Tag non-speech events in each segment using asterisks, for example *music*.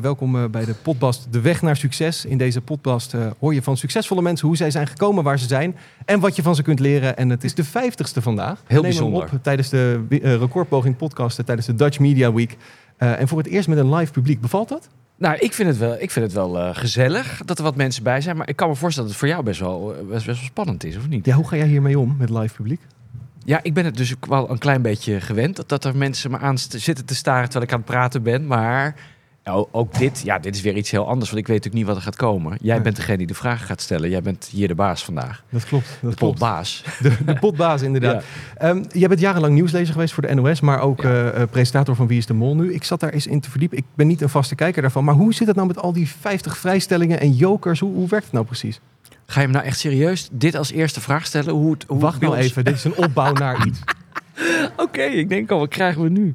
Welkom eh, bij de podcast De Weg naar Succes. In deze podcast eh, hoor je van succesvolle mensen hoe zij zijn gekomen waar ze zijn en wat je van ze kunt leren. En het is de vijftigste vandaag. Heel bijzonder. op tijdens de eh, recordpoging podcasten tijdens de Dutch Media Week. En voor het eerst met een live publiek. Bevalt dat? Nou, ik vind het wel, ik vind het wel gezellig dat er wat mensen bij zijn. Maar ik kan me voorstellen dat het voor jou best wel, best, best wel spannend is, of niet? Ja, hoe ga jij hiermee om met live publiek? Ja, ik ben het dus ook wel een klein beetje gewend. Dat, dat er mensen me aan zitten te staren terwijl ik aan het praten ben. Maar oh, ook dit, ja, dit is weer iets heel anders. Want ik weet natuurlijk niet wat er gaat komen. Jij Nee. bent degene die de vragen gaat stellen. Jij bent hier de baas vandaag. Dat klopt. Dat De potbaas. *laughs* De, de potbaas inderdaad. Ehm, jij bent jarenlang nieuwslezer geweest voor de NOS, maar ook Ja. eh, eh, presentator van Wie is de Mol nu. Ik zat daar eens in te verdiepen. Ik ben niet een vaste kijker daarvan. Maar hoe zit het nou met al die 50 vrijstellingen en jokers? Hoe, hoe werkt het nou precies? Ga je hem nou echt serieus dit als eerste vraag stellen? Hoe het, hoe Wacht nou ons- even, dit is een opbouw naar iets. *laughs* Oké, ik denk al, wat krijgen we nu?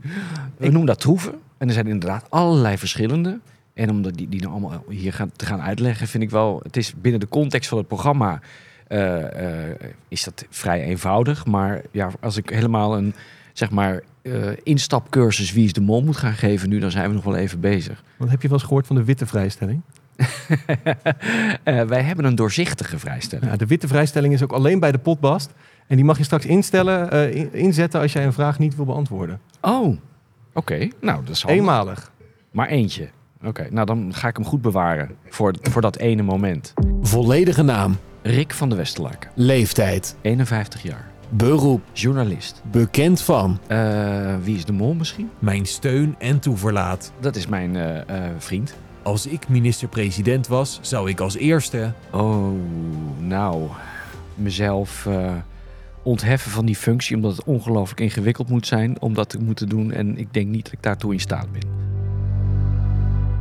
We noemen dat troeven. En er zijn inderdaad allerlei verschillende. En om die, die nou allemaal hier gaan, te gaan uitleggen, vind ik wel... Het is binnen de context van het programma... eh, eh, is dat vrij eenvoudig. Maar ja, als ik helemaal een, zeg maar... eh, instapcursus Wie is de Mol moet gaan geven nu... dan zijn we nog wel even bezig. Want heb je wel eens gehoord van de witte vrijstelling? *laughs* Wij hebben een doorzichtige vrijstelling. Ja, de witte vrijstelling is ook alleen bij de potbast. En die mag je straks instellen, in- inzetten als jij een vraag niet wil beantwoorden. Oh, oké. Nou, dat is handig. Eenmalig. Maar eentje. Oké, nou dan ga ik hem goed bewaren voor, voor dat ene moment. Volledige naam, Rick van de Westerlaken, leeftijd, 51 jaar, beroep, journalist. bekend van. Eh, wie is de mol misschien? Mijn steun en toeverlaat. Dat is mijn eh, eh, vriend. Als ik minister-president was, zou ik als eerste. Oh, nou, mezelf eh, ontheffen van die functie, omdat het ongelooflijk ingewikkeld moet zijn om dat te moeten doen. En ik denk niet dat ik daartoe in staat ben.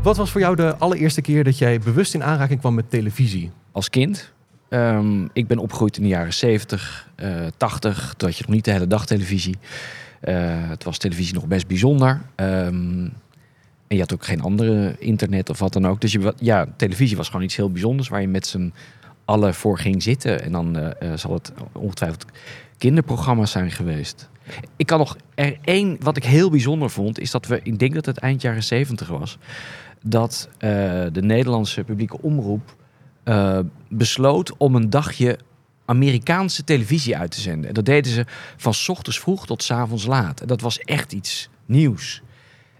Wat was voor jou de allereerste keer dat jij bewust in aanraking kwam met televisie? Als kind, ehm, ik ben opgegroeid in de jaren 70, eh 80. Toen had je nog niet de hele dag televisie. Eh, het was televisie nog best bijzonder. Ehm, en je had ook geen andere internet of wat dan ook. Dus je, ja, televisie was gewoon iets heel bijzonders waar je met z'n allen voor ging zitten. En dan eh, eh, zal het ongetwijfeld kinderprogramma's zijn geweest. Ik kan nog er één wat ik heel bijzonder vond, is dat we, ik denk dat het eind jaren 70 was, dat eh, de Nederlandse publieke omroep besloot om een dagje Amerikaanse televisie uit te zenden. En dat deden ze van ochtends vroeg tot avonds laat. En dat was echt iets nieuws.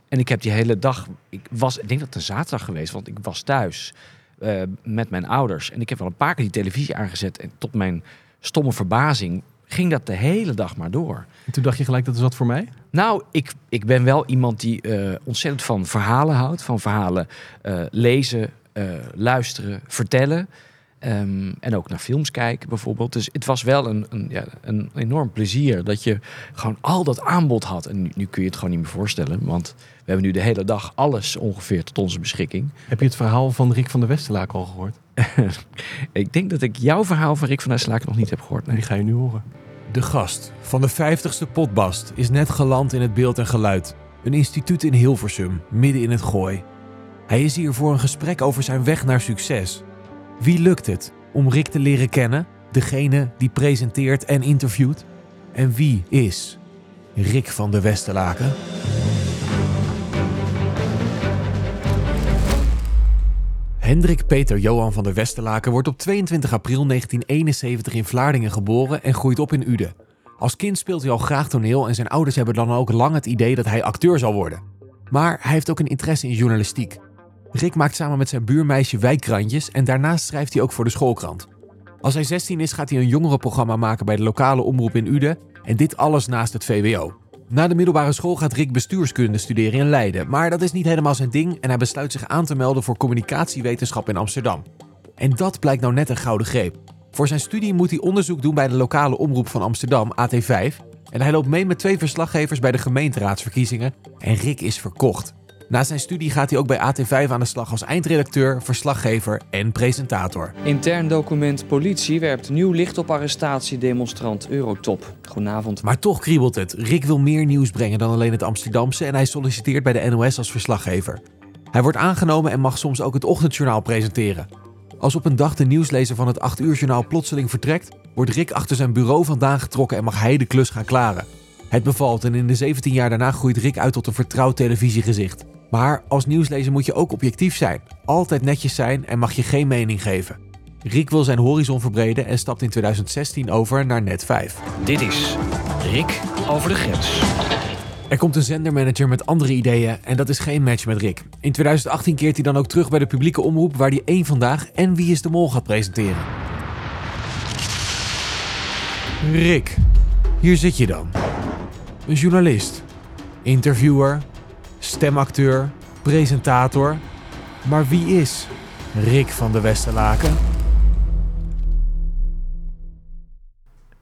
En ik heb die hele dag, ik was, ik denk dat het een zaterdag geweest, want ik was thuis eh, met mijn ouders. En ik heb wel een paar keer die televisie aangezet. En tot mijn stomme verbazing ging dat de hele dag maar door. En toen dacht je gelijk, dat is wat voor mij? Nou, ik, ik ben wel iemand die eh, ontzettend van verhalen houdt. Van verhalen eh, lezen, luisteren, vertellen. Ehm, en ook naar films kijken bijvoorbeeld. Dus het was wel een, een, ja, een enorm plezier dat je gewoon al dat aanbod had. En nu, nu kun je het gewoon niet meer voorstellen. Want hebben nu de hele dag alles ongeveer tot onze beschikking. Heb je het verhaal van Rick van der Westerlaak al gehoord? *laughs* Ik denk dat ik jouw verhaal van Rick van der Slaak nog niet heb gehoord. Nee. Die ga je nu horen. De gast van de 50ste potbast is net geland in het beeld en geluid. Een instituut in Hilversum, midden in het gooi. Hij is hier voor een gesprek over zijn weg naar succes. Wie lukt het om Rick te leren kennen? Degene die presenteert en interviewt? En wie is Rick van de Westerlaken? Hendrik Peter Johan van der Westerlaken wordt op 22 april 1971 in Vlaardingen geboren en groeit op in Uden. Als kind speelt hij al graag toneel en zijn ouders hebben dan ook lang het idee dat hij acteur zal worden. Maar hij heeft ook een interesse in journalistiek. Rick maakt samen met zijn buurmeisje wijkkrantjes en daarnaast schrijft hij ook voor de schoolkrant. Als hij 16 is gaat hij een jongerenprogramma maken bij de lokale omroep in Uden en dit alles naast het VWO. Na de middelbare school gaat Rick bestuurskunde studeren in Leiden, maar dat is niet helemaal zijn ding en hij besluit zich aan te melden voor communicatiewetenschap in Amsterdam. En dat blijkt nou net een gouden greep. Voor zijn studie moet hij onderzoek doen bij de lokale omroep van Amsterdam, AT5. En hij loopt mee met twee verslaggevers bij de gemeenteraadsverkiezingen en Rick is verkocht. Na zijn studie gaat hij ook bij AT5 aan de slag als eindredacteur, verslaggever en presentator. Intern document politie werpt nieuw licht op arrestatiedemonstrant Eurotop. Goedenavond. Maar toch kriebelt het. Rick wil meer nieuws brengen dan alleen het Amsterdamse en hij solliciteert bij de NOS als verslaggever. Hij wordt aangenomen en mag soms ook het ochtendjournaal presenteren. Als op een dag de nieuwslezer van het 8 uur journaal plotseling vertrekt, wordt Rick achter zijn bureau vandaan getrokken en mag hij de klus gaan klaren. Het bevalt en in de 17 jaar daarna groeit Rick uit tot een vertrouwd televisiegezicht. Maar als nieuwslezer moet je ook objectief zijn, altijd netjes zijn en mag je geen mening geven. Rick wil zijn horizon verbreden en stapt in 2016 over naar Net 5. Dit is Rick over de grens. Er komt een zendermanager met andere ideeën en dat is geen match met Rick. In 2018 keert hij dan ook terug bij de publieke omroep waar hij één vandaag en Wie is de Mol gaat presenteren. Rick, hier zit je dan. Een journalist, interviewer, stemacteur, presentator. Maar wie is Rick van de Westerlaken?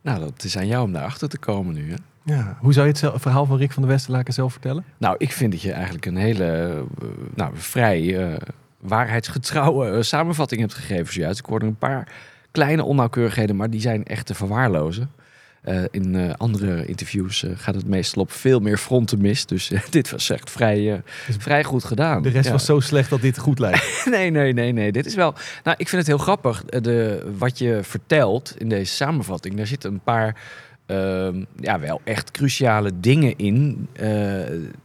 Nou, dat is aan jou om daarachter te komen nu. Hè? Ja. Hoe zou je het verhaal van Rick van der Westerlaken zelf vertellen? Nou, ik vind dat je eigenlijk een hele eh, nou, vrij eh, waarheidsgetrouwe eh, samenvatting hebt gegeven zojuist. Ik hoorde een paar kleine onnauwkeurigheden, maar die zijn echt te verwaarlozen. Eh, in eh, andere interviews eh, gaat het meestal op veel meer fronten mis. Dus *laughs* dit was echt vrij, eh, vrij goed gedaan. De rest Ja. was zo slecht dat dit goed lijkt. *laughs* Nee, nee, nee, nee. Dit is wel. Nou, ik vind het heel grappig. De, wat je vertelt in deze samenvatting, daar zitten een paar. ehm, ja, wel echt cruciale dingen in.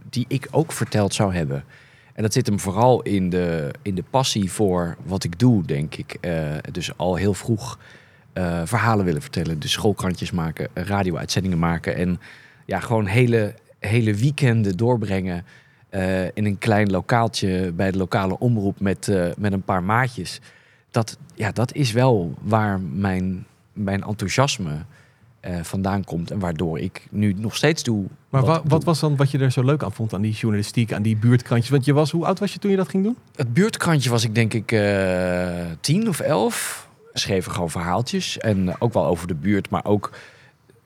die ik ook verteld zou hebben. En dat zit hem vooral in de, in de passie voor wat ik doe, denk ik. Dus al heel vroeg eh, verhalen willen vertellen. Dus schoolkrantjes maken, radio-uitzendingen maken. En ja, gewoon hele, hele weekenden doorbrengen. eh, in een klein lokaaltje bij de lokale omroep met, eh, met een paar maatjes. Dat, ja, dat is wel waar mijn, mijn enthousiasme vandaan komt. En waardoor ik nu nog steeds doe. Maar wat wa- wat doe. was dan wat je er zo leuk aan vond aan die journalistiek, aan die buurtkrantjes? Want je was, hoe oud was je toen je dat ging doen? Het buurtkrantje was ik denk ik tien of elf. Schreven gewoon verhaaltjes. En ook wel over de buurt, maar ook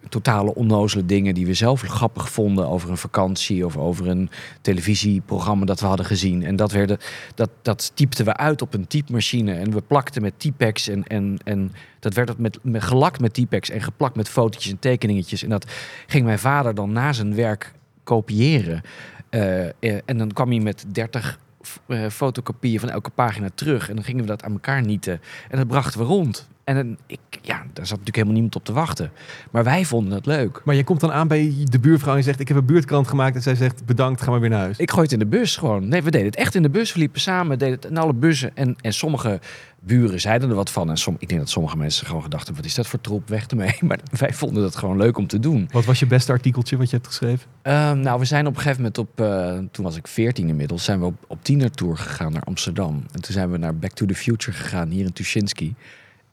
totale onnozele dingen die we zelf grappig vonden over een vakantie of over een televisieprogramma dat we hadden gezien. En dat, werden, dat, dat typten we uit op een typemachine en we plakten met typex en, en, en dat werd met, met gelakt met typex en geplakt met fotootjes en tekeningetjes. En dat ging mijn vader dan na zijn werk kopiëren. Eh, eh, en dan kwam hij met 30 eh, fotocopieën van elke pagina terug. En dan gingen we dat aan elkaar nieten. En dat brachten we rond. En dan, ik, ja, daar zat natuurlijk helemaal niemand op te wachten. Maar wij vonden het leuk. Maar je komt dan aan bij de buurvrouw en zegt: Ik heb een buurtkrant gemaakt. En zij zegt: Bedankt, ga maar weer naar huis. Ik gooi het in de bus gewoon. Nee, we deden het echt in de bus. We liepen samen, deden het in alle bussen. En, en sommige buren zeiden er wat van. En som, ik denk dat sommige mensen gewoon gedacht hebben... wat is dat voor troep, weg ermee. *laughs* Maar wij vonden dat gewoon leuk om te doen. Wat was je beste artikeltje wat je hebt geschreven? Ehm, nou, we zijn op een gegeven moment op... eh, toen was ik 14 inmiddels. Zijn we op, op tienertour gegaan naar Amsterdam. En toen zijn we naar Back to the Future gegaan, hier in Tuschinski.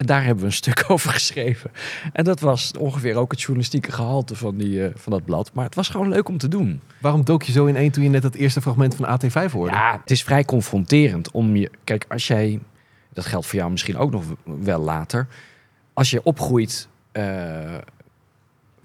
En daar hebben we een stuk *laughs* over geschreven. En dat was ongeveer ook het journalistieke gehalte van, die, eh, van dat blad. Maar het was gewoon leuk om te doen. Waarom dook je zo in één toen je net het eerste fragment van AT5 hoorde? Ja, het is vrij confronterend om je. Kijk, als jij. Dat geldt voor jou misschien ook nog wel later. Als je opgroeit eh,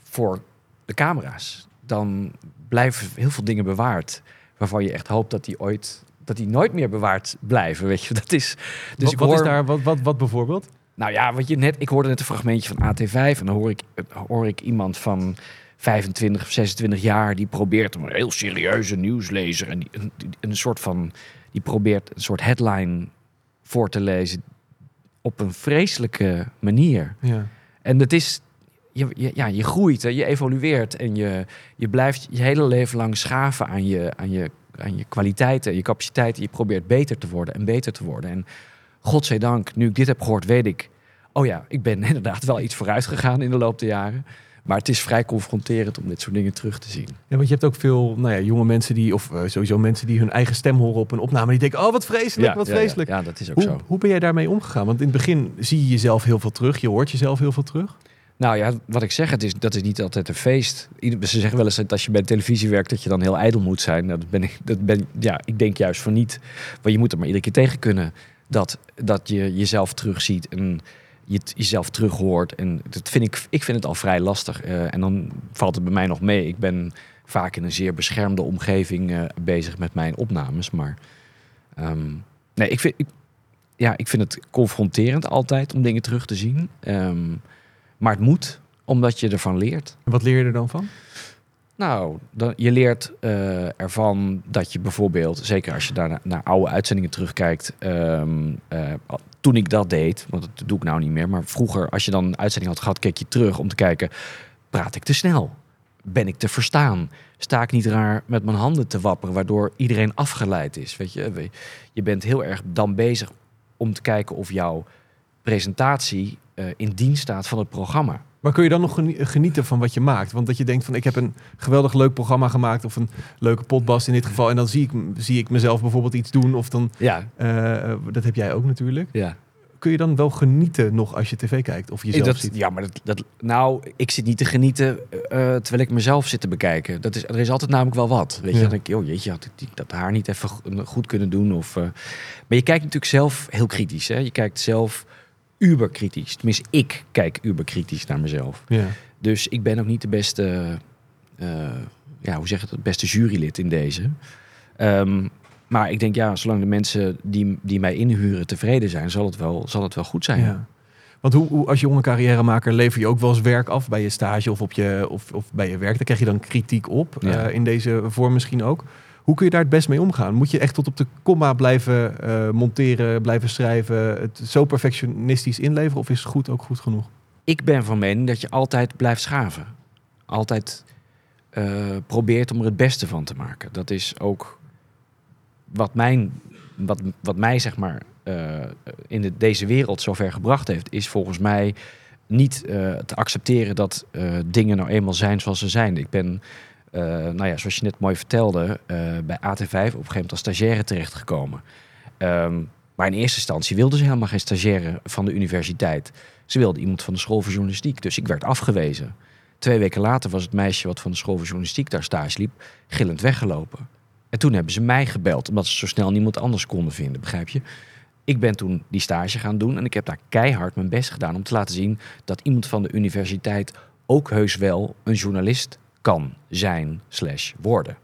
voor de camera's, dan blijven heel veel dingen bewaard. Waarvan je echt hoopt dat die ooit. Dat die nooit meer bewaard blijven. Weet je, dat is. Dus wat, ik wat hoor, is daar, wat, wat, wat bijvoorbeeld? nou ja, wat je net, ik hoorde net een fragmentje van AT5 en dan hoor ik, hoor ik iemand van 25 of 26 jaar die probeert een heel serieuze nieuwslezer en die, een, die- een soort van, die probeert een soort headline voor te lezen op een vreselijke manier. Ja. En het is, je, je- ja, je groeit, hè, je evolueert en je, je blijft je hele leven lang schaven aan je, aan, je, aan je kwaliteiten, je capaciteiten. Je probeert beter te worden en beter te worden. En godzijdank, nu ik dit heb gehoord, weet ik, oh ja, ik ben *laughs* inderdaad wel iets vooruit gegaan in de loop der jaren. Maar het is vrij confronterend om dit soort dingen terug te zien. Ja, want je hebt ook veel nou ja, jonge mensen die, of eh, sowieso mensen die hun eigen stem horen op een opname. Die denken, oh wat vreselijk, wat vreselijk. Ja, dat is ook Hoe, zo. hoe ben jij daarmee omgegaan? Want in het begin zie je jezelf heel veel terug. Je hoort jezelf heel veel terug. Nou ja, wat ik zeg, het is, dat is niet altijd een feest. Ze zeggen wel eens dat als je bij televisie werkt, dat je dan heel ijdel moet zijn. Nou, dat ben ik, dat ben, ja, ik denk juist van niet. Want je moet er maar iedere keer tegen kunnen dat, dat je jezelf terugziet en je jezelf terughoort. En dat vind ik, ik vind het al vrij lastig. Eh, en dan valt het bij mij nog mee. Ik ben vaak in een zeer beschermde omgeving eh, bezig met mijn opnames. Maar ehm, nee, ik vind, ik, ja, ik vind het confronterend altijd om dingen terug te zien. Ehm, maar het moet, omdat je ervan leert. En wat leer je er dan van? Nou, dan, je leert eh, ervan dat je bijvoorbeeld, zeker als je daar naar, oude uitzendingen terugkijkt, ehm, eh, toen ik dat deed, want dat doe ik nou niet meer, maar vroeger, als je dan een uitzending had gehad, keek je terug om te kijken, praat ik te snel? Ben ik te verstaan? sta ik niet raar met mijn handen te wapperen, waardoor iedereen afgeleid is. Weet je, je bent heel erg dan bezig om te kijken of jouw presentatie eh, in dienst staat van het programma. Maar kun je dan nog geni- genieten van wat je maakt? Want dat je denkt van ik heb een geweldig leuk programma gemaakt of een leuke potbast in dit geval. En dan zie ik, zie ik mezelf bijvoorbeeld iets doen of dan, Ja, eh, dat heb jij ook natuurlijk. ja. Kun je dan wel genieten nog als je tv kijkt of jezelf dat, ziet? ja, maar dat, dat, nou, ik zit niet te genieten eh, terwijl ik mezelf zit te bekijken. Dat is, er is altijd namelijk wel wat. Weet je, dan denk ik, oh jeetje, had ik die- dat haar niet even go- goed kunnen doen. Of, eh, maar je kijkt natuurlijk zelf heel kritisch. Hè? Je kijkt zelf uberkritisch. Tenminste, ik kijk uberkritisch naar mezelf. Ja. Dus ik ben ook niet de beste, eh, ja, hoe zeg je het, het beste jurylid in deze. Ehm, maar ik denk, ja, zolang de mensen die, die mij inhuren tevreden zijn, zal het wel, zal het wel goed zijn. Ja. Want hoe, hoe, als jonge carrièremaker lever je ook wel eens werk af bij je stage of, op je, of, of bij je werk. Daar krijg je dan kritiek op, Ja. eh, in deze vorm misschien ook. Hoe kun je daar het best mee omgaan? Moet je echt tot op de komma blijven eh, monteren, blijven schrijven, het zo perfectionistisch inleveren of is goed ook goed genoeg? Ik ben van mening dat je altijd blijft schaven. Altijd eh, probeert om er het beste van te maken. Dat is ook wat, mijn, wat, wat mij zeg maar eh, in de, deze wereld zover gebracht heeft, is volgens mij niet te accepteren dat dingen nou eenmaal zijn zoals ze zijn. Ik ben, nou ja, zoals je net mooi vertelde, eh, bij AT5 op een gegeven moment als stagiaire terechtgekomen. Ehm, maar in eerste instantie wilden ze helemaal geen stagiaire van de universiteit. Ze wilden iemand van de school voor journalistiek, dus ik werd afgewezen. Twee weken later was het meisje wat van de school voor journalistiek daar stage liep, gillend weggelopen. En toen hebben ze mij gebeld, omdat ze zo snel niemand anders konden vinden, begrijp je? Ik ben toen die stage gaan doen en ik heb daar keihard mijn best gedaan om te laten zien dat iemand van de universiteit ook heus wel een journalist kan zijn slash worden.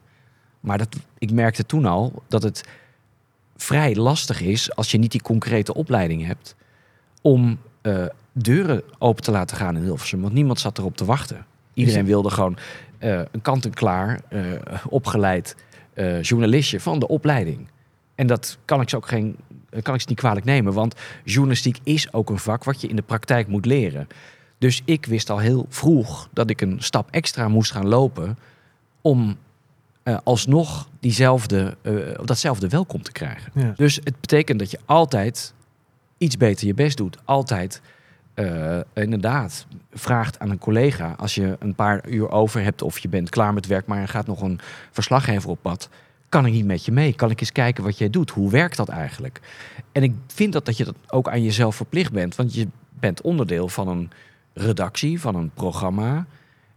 Maar dat, ik merkte toen al dat het vrij lastig is als je niet die concrete opleiding hebt om eh, deuren open te laten gaan in Hilversum. Want niemand zat erop te wachten. Iedereen wilde gewoon eh, een kant-en-klaar eh, opgeleid journalistje van de opleiding. En dat kan ik ze ook geen, kan ik ze niet kwalijk nemen. Want journalistiek is ook een vak wat je in de praktijk moet leren. Dus ik wist al heel vroeg dat ik een stap extra moest gaan lopen om eh, alsnog diezelfde, eh, datzelfde welkom te krijgen. Ja. Dus het betekent dat je altijd iets beter je best doet. Altijd eh, inderdaad vraagt aan een collega als je een paar uur over hebt of je bent klaar met werk, maar er gaat nog een verslaggever op pad. Kan ik niet met je mee? Kan ik eens kijken wat jij doet? Hoe werkt dat eigenlijk? En ik vind dat, dat je dat ook aan jezelf verplicht bent, want je bent onderdeel van een redactie, van een programma.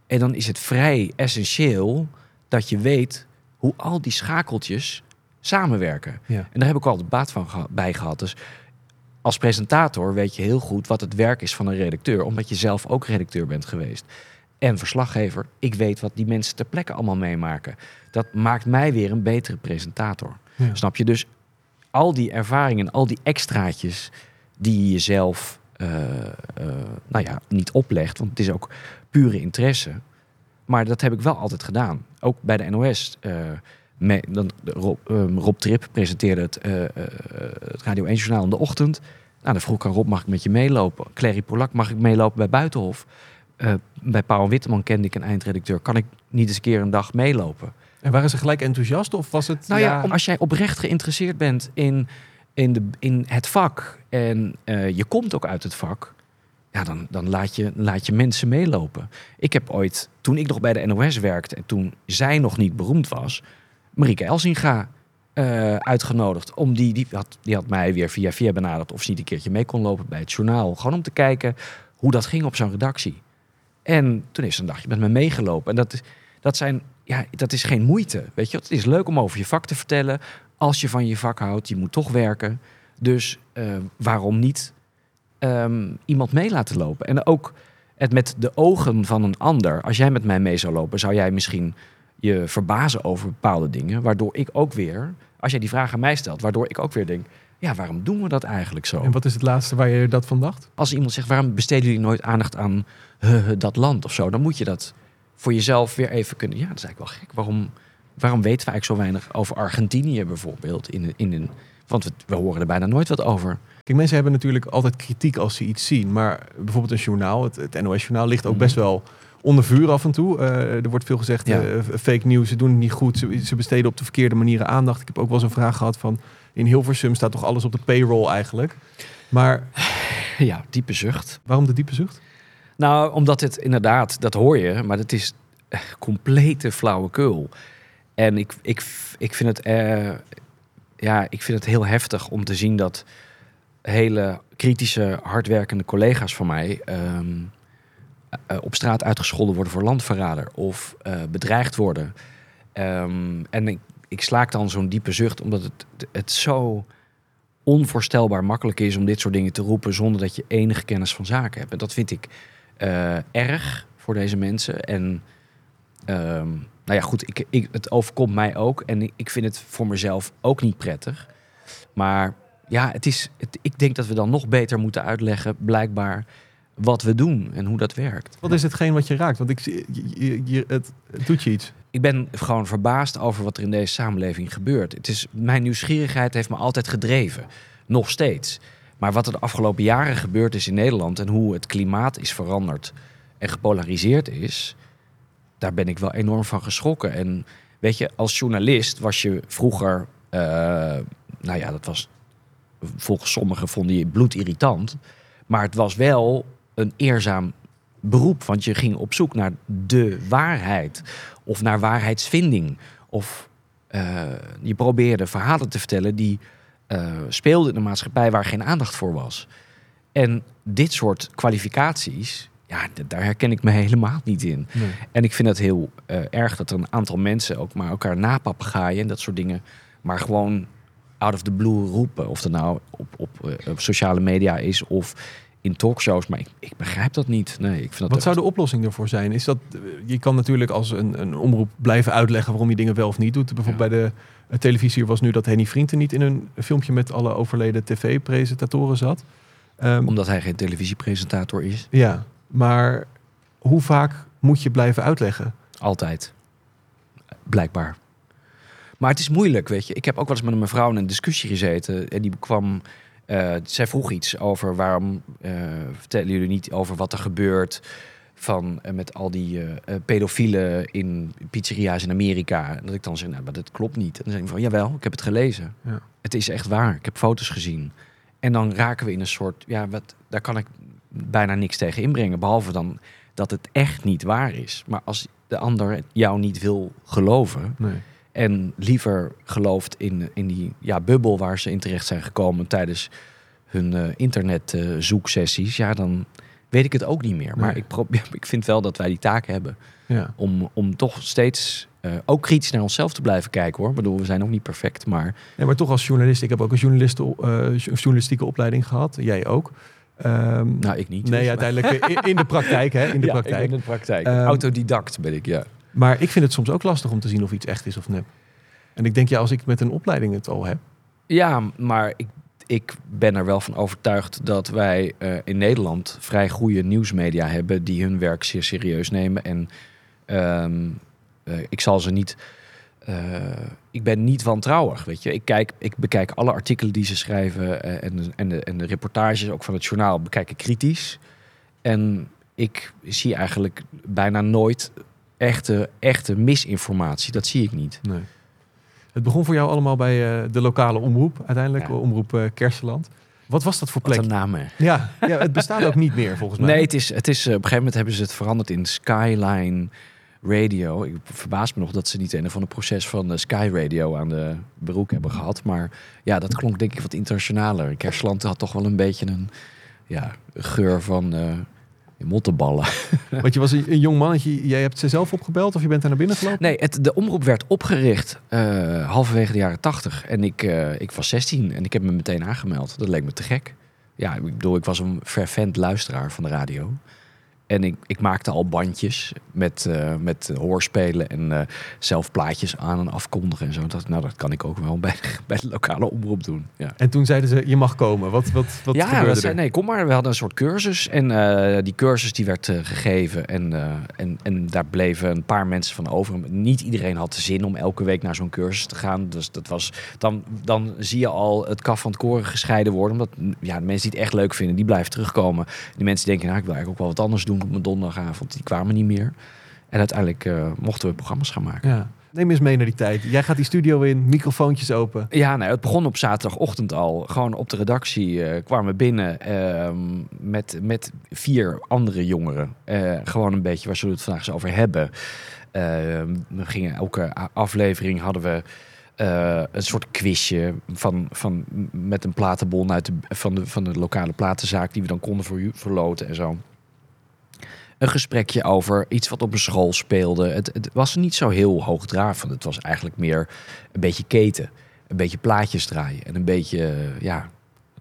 En dan is het vrij essentieel dat je weet hoe al die schakeltjes samenwerken. Ja. En daar heb ik altijd baat van geha- bij gehad. Dus als presentator weet je heel goed wat het werk is van een redacteur, omdat je zelf ook redacteur bent geweest. En verslaggever, ik weet wat die mensen ter plekke allemaal meemaken. Dat maakt mij weer een betere presentator. Ja. Snap je? Dus al die ervaringen, al die extraatjes die je jezelf nou ja, niet oplegt, want het is ook pure interesse. Maar dat heb ik wel altijd gedaan. Ook bij de NOS. eh, me- dan, Rob, ehm, Rob Trip presenteerde het, eh, eh, het Radio 1 Journaal in de ochtend. Nou, dan vroeg ik aan Rob, mag ik met je meelopen? Clary Polak, mag ik meelopen bij Buitenhof? Eh, bij Paul Witteman kende ik een eindredacteur. Kan ik niet eens een keer een dag meelopen? En waren ze gelijk enthousiast of was het... Nou ja, om- als jij oprecht geïnteresseerd bent in, in, de, in het vak en eh, je komt ook uit het vak, ja, dan, dan laat, je, laat je mensen meelopen. Ik heb ooit, toen ik nog bij de NOS werkte en toen zij nog niet beroemd was, Marieke Elsinga eh, uitgenodigd. Om die, die, had, die had mij weer via via benaderd of ze niet een keertje mee kon lopen bij het journaal. Gewoon om te kijken hoe dat ging op zo'n redactie. En toen is ze een dagje met me meegelopen. En dat, dat, zijn, ja, dat is geen moeite. Weet je, het is leuk om over je vak te vertellen. Als je van je vak houdt, je moet toch werken. Dus eh, waarom niet ehm, iemand mee laten lopen? En ook het met de ogen van een ander. Als jij met mij mee zou lopen, zou jij misschien je verbazen over bepaalde dingen. Waardoor ik ook weer, als jij die vraag aan mij stelt, waardoor ik ook weer denk: ja, waarom doen we dat eigenlijk zo? En wat is het laatste waar je dat van dacht? als iemand zegt, waarom besteden jullie nooit aandacht aan dat land of zo? Dan moet je dat voor jezelf weer even kunnen. Ja, dat is eigenlijk wel gek. Waarom, waarom weten we eigenlijk zo weinig over Argentinië bijvoorbeeld? In, in een, want we, we horen er bijna nooit wat over. Kijk, mensen hebben natuurlijk altijd kritiek als ze iets zien. Maar bijvoorbeeld een journaal, het, het NOS-journaal, ligt ook Mhm. best wel onder vuur af en toe. Eh, er wordt veel gezegd, Ja. eh, fake news, ze doen het niet goed. Ze, ze besteden op de verkeerde manieren aandacht. Ik heb ook wel eens een vraag gehad van... in Hilversum staat toch alles op de payroll eigenlijk? Maar *sighs* Ja, diepe zucht. waarom de diepe zucht? Nou, omdat het inderdaad, dat hoor je, maar het is eh, complete flauwekul. En ik, ik, ik, vind het, eh, ja, ik vind het heel heftig om te zien dat hele kritische, hardwerkende collega's van mij ehm, eh, op straat uitgescholden worden voor landverrader of eh, bedreigd worden. Ehm, en ik, ik slaak dan zo'n diepe zucht, omdat het, het zo onvoorstelbaar makkelijk is om dit soort dingen te roepen zonder dat je enige kennis van zaken hebt. En dat vind ik erg voor deze mensen. En ehm, nou ja, goed, ik, ik, het overkomt mij ook. En ik, vind het voor mezelf ook niet prettig. Maar ja, het is, het, ik denk dat we dan nog beter moeten uitleggen, blijkbaar, wat we doen en hoe dat werkt. Wat is hetgeen wat je raakt? Want ik, zie- je, je, je- het, het doet je iets. Ik ben gewoon verbaasd over wat er in deze samenleving gebeurt. Het is, mijn nieuwsgierigheid heeft me altijd gedreven. Nog steeds. Maar wat er de afgelopen jaren gebeurd is in Nederland en hoe het klimaat is veranderd en gepolariseerd is, daar ben ik wel enorm van geschrokken. En weet je, als journalist was je vroeger, eh, nou ja, dat was volgens sommigen vonden je bloedirritant. Maar het was wel een eerzaam beroep, want je ging op zoek naar de waarheid of naar waarheidsvinding. Of eh, je probeerde verhalen te vertellen die eh, speelden in een maatschappij waar geen aandacht voor was. En dit soort kwalificaties, ja, daar herken ik me helemaal niet in. En ik vind het heel eh, erg dat er een aantal mensen ook maar elkaar napapagaaien en dat soort dingen, maar gewoon out of the blue roepen. Of dat nou op, op, eh, op sociale media is of in talkshows. Maar ik, ik begrijp dat niet. Nee, ik vind dat Wat echt- zou de oplossing ervoor zijn? Is dat, eh, je kan natuurlijk als een, een omroep blijven uitleggen waarom je dingen wel of niet doet. Bijvoorbeeld bij de televisie was nu dat Henny Vrienden niet in een filmpje met alle overleden tv-presentatoren zat. Ehm, Omdat hij geen televisiepresentator is. ja, maar hoe vaak moet je blijven uitleggen? Altijd. Blijkbaar. Maar het is moeilijk, weet je. Ik heb ook wel eens met een mevrouw in een discussie gezeten. En die kwam... eh, zij vroeg iets over waarom eh, vertellen jullie niet over wat er gebeurt... Van, eh, met al die pedofielen in pizzeria's in Amerika. En dat ik dan zeg, nou, maar dat klopt niet. En dan zeg ik van, jawel, ik heb het gelezen. Ja. Het is echt waar. Ik heb foto's gezien. En dan raken we in een soort, ja, wat, daar kan ik bijna niks tegen inbrengen. Behalve dan dat het echt niet waar is. Maar als de ander jou niet wil geloven Nee. en liever gelooft in, in die ja, bubbel waar ze in terecht zijn gekomen tijdens hun eh internetzoeksessies, ja, dan weet ik het ook niet meer. Maar ik, probeer, *laughs* ik vind wel dat wij die taak hebben Ja. om, om toch steeds eh, ook kritisch naar onszelf te blijven kijken hoor. Ik bedoel, we zijn ook niet perfect, maar Nee, maar toch als journalist, ik heb ook een journalist, eh, journalistieke opleiding gehad. Jij ook. Ehm, nou, ik niet. nee, dus, uiteindelijk in, in de praktijk, hè? In de *laughs* ja, praktijk. In de praktijk. Ehm, Autodidact ben ik, ja. Maar ik vind het soms ook lastig om te zien of iets echt is of nep. En ik denk, ja, als ik met een opleiding het al heb. Ja, maar ik, ik ben er wel van overtuigd dat wij eh, in Nederland vrij goede nieuwsmedia hebben die hun werk zeer serieus nemen. En ehm, eh, ik zal ze niet. Eh, ik ben niet wantrouwig, weet je. Ik, kijk, ik bekijk alle artikelen die ze schrijven eh, en, de, en, de, en de reportages, ook van het journaal, bekijk ik kritisch. En ik zie eigenlijk bijna nooit echte, echte misinformatie. Dat zie ik niet. Nee. Het begon voor jou allemaal bij eh, de lokale omroep, uiteindelijk, Ja. omroep eh, Kerseland. Wat was dat voor Wat plek? een naam. Ja, ja, het bestaat ook niet meer volgens *laughs* mij. Nee, het is, het is, op een gegeven moment hebben ze het veranderd in Skyline Radio. Ik verbaas me nog dat ze niet een of ander proces van eh, Sky Radio aan de broek hebben gehad. Maar ja, dat klonk denk ik wat internationaler. Kersland had toch wel een beetje een ja, geur van eh mottenballen. *laughs* Want je was een, een jong mannetje, jij hebt ze zelf opgebeld of je bent daar naar binnen gelopen? Nee, het, de omroep werd opgericht eh, halverwege de jaren tachtig. En ik, ik was 16 en ik heb me meteen aangemeld. Dat leek me te gek. Ja, ik bedoel, ik was een fervent luisteraar van de radio. En ik, ik maakte al bandjes met, eh, met hoorspelen en eh, zelf plaatjes aan en afkondigen en zo. Dat, nou, dat kan ik ook wel *laughs* bij, bij de lokale omroep doen. Ja. En toen zeiden ze, je mag komen. Wat, wat, wat ja, gebeurde dat er? nee, kom maar. We hadden een soort cursus. En eh, die cursus die werd gegeven. En, en, en daar bleven een paar mensen van over. Niet iedereen had de zin om elke week naar zo'n cursus te gaan. Dus dat was, dan, dan zie je al het kaf van het koren gescheiden worden. Omdat ja, de mensen die het echt leuk vinden, die blijven terugkomen. Die mensen denken, nou, ik wil eigenlijk ook wel wat anders doen. Doen op mijn donderdagavond. Die kwamen niet meer. En uiteindelijk eh, mochten we programma's gaan maken. Ja. Neem eens mee naar die tijd. Jij gaat die studio in, microfoontjes open. Ja, nou, het begon op zaterdagochtend al. Gewoon op de redactie eh, kwamen we binnen ehm, met, met vier andere jongeren. Eh, gewoon een beetje waar zullen we het vandaag eens over hebben. Ehm, we gingen elke aflevering hadden we een soort quizje van, van, met een platenbon uit de, van, de, van de lokale platenzaak die we dan konden voor, verloten en zo. Een gesprekje over iets wat op een school speelde. Het, het was niet zo heel hoogdravend. Het was eigenlijk meer een beetje keten. Een beetje plaatjes draaien. En een beetje, eh, ja,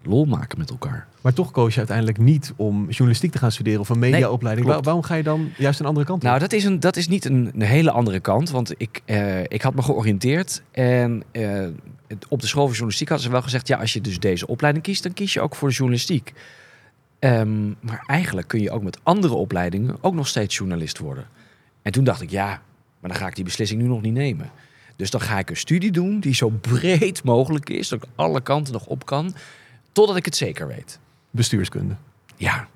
lol maken met elkaar. Maar toch koos je uiteindelijk niet om journalistiek te gaan studeren of een mediaopleiding. Waar- waarom ga je dan juist een andere kant op? Nou, dat is, een, dat is niet een, een hele andere kant. Want ik, eh, ik had me georiënteerd. En eh, op de school van journalistiek hadden ze wel gezegd... ja, als je dus deze opleiding kiest, dan kies je ook voor de journalistiek. Ehm, maar eigenlijk kun je ook met andere opleidingen... ook nog steeds journalist worden. En toen dacht ik, ja, maar dan ga ik die beslissing nu nog niet nemen. Dus dan ga ik een studie doen die zo breed mogelijk is... dat ik alle kanten nog op kan, totdat ik het zeker weet. Bestuurskunde. Ja,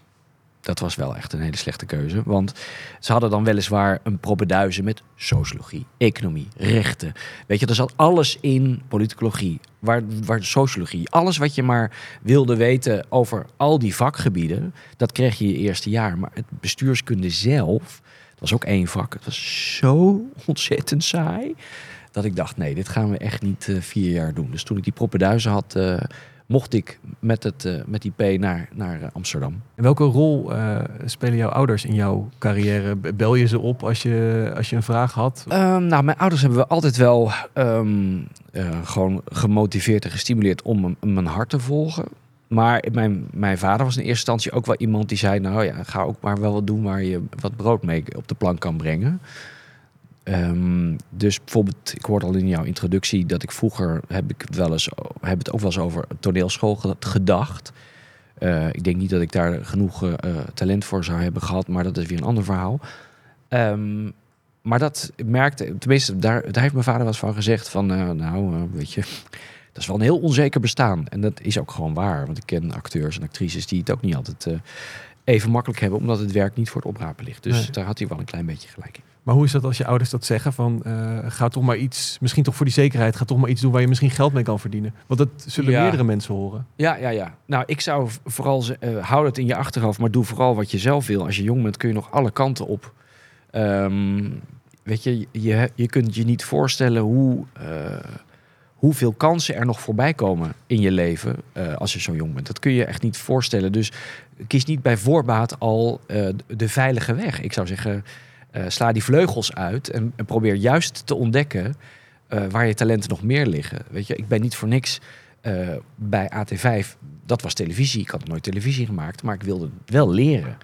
dat was wel echt een hele slechte keuze. Want ze hadden dan weliswaar een propeduizen met sociologie, economie, rechten. Weet je, er zat alles in politicologie, waar, waar sociologie. Alles wat je maar wilde weten over al die vakgebieden, dat kreeg je je eerste jaar. Maar het bestuurskunde zelf, dat was ook één vak. Het was zo ontzettend saai, dat ik dacht, nee, dit gaan we echt niet eh, vier jaar doen. Dus toen ik die propeduizen had... eh, mocht ik met, het, eh, met die P naar, naar eh, Amsterdam. En welke rol eh, spelen jouw ouders in jouw carrière? Bel je ze op als je, als je een vraag had? Ehm, nou, mijn ouders hebben we altijd wel ehm, eh, gewoon gemotiveerd en gestimuleerd om mijn hart te volgen. Maar mijn, mijn vader was in eerste instantie ook wel iemand die zei: Nou ja, ga ook maar wel wat doen waar je wat brood mee op de plank kan brengen. Ehm, dus bijvoorbeeld, ik hoorde al in jouw introductie dat ik vroeger heb ik het wel eens heb het ook wel eens over toneelschool ge- gedacht. Eh, ik denk niet dat ik daar genoeg eh, talent voor zou hebben gehad, maar dat is weer een ander verhaal. Ehm, maar dat merkte, tenminste, daar, daar heeft mijn vader wel eens van gezegd: van eh, nou, weet je, *laughs* dat is wel een heel onzeker bestaan. En dat is ook gewoon waar, want ik ken acteurs en actrices die het ook niet altijd even makkelijk hebben, omdat het werk niet voor het oprapen ligt. Dus Nee. daar had hij wel een klein beetje gelijk in. Maar hoe is dat als je ouders dat zeggen van eh, ga toch maar iets, misschien toch voor die zekerheid, ga toch maar iets doen waar je misschien geld mee kan verdienen? Want dat zullen Ja. meerdere mensen horen. Ja, ja, ja. Nou, ik zou vooral eh hou het in je achterhoofd, maar doe vooral wat je zelf wil. Als je jong bent, kun je nog alle kanten op. Ehm, weet je, je, je kunt je niet voorstellen hoe, eh, hoeveel kansen er nog voorbij komen in je leven als je zo jong bent. Dat kun je echt niet voorstellen. Dus kies niet bij voorbaat al de veilige weg. Ik zou zeggen, eh, sla die vleugels uit en, en probeer juist te ontdekken eh, waar je talenten nog meer liggen. Weet je, ik ben niet voor niks eh, bij AT5. Dat was televisie. Ik had nooit televisie gemaakt, maar ik wilde wel leren.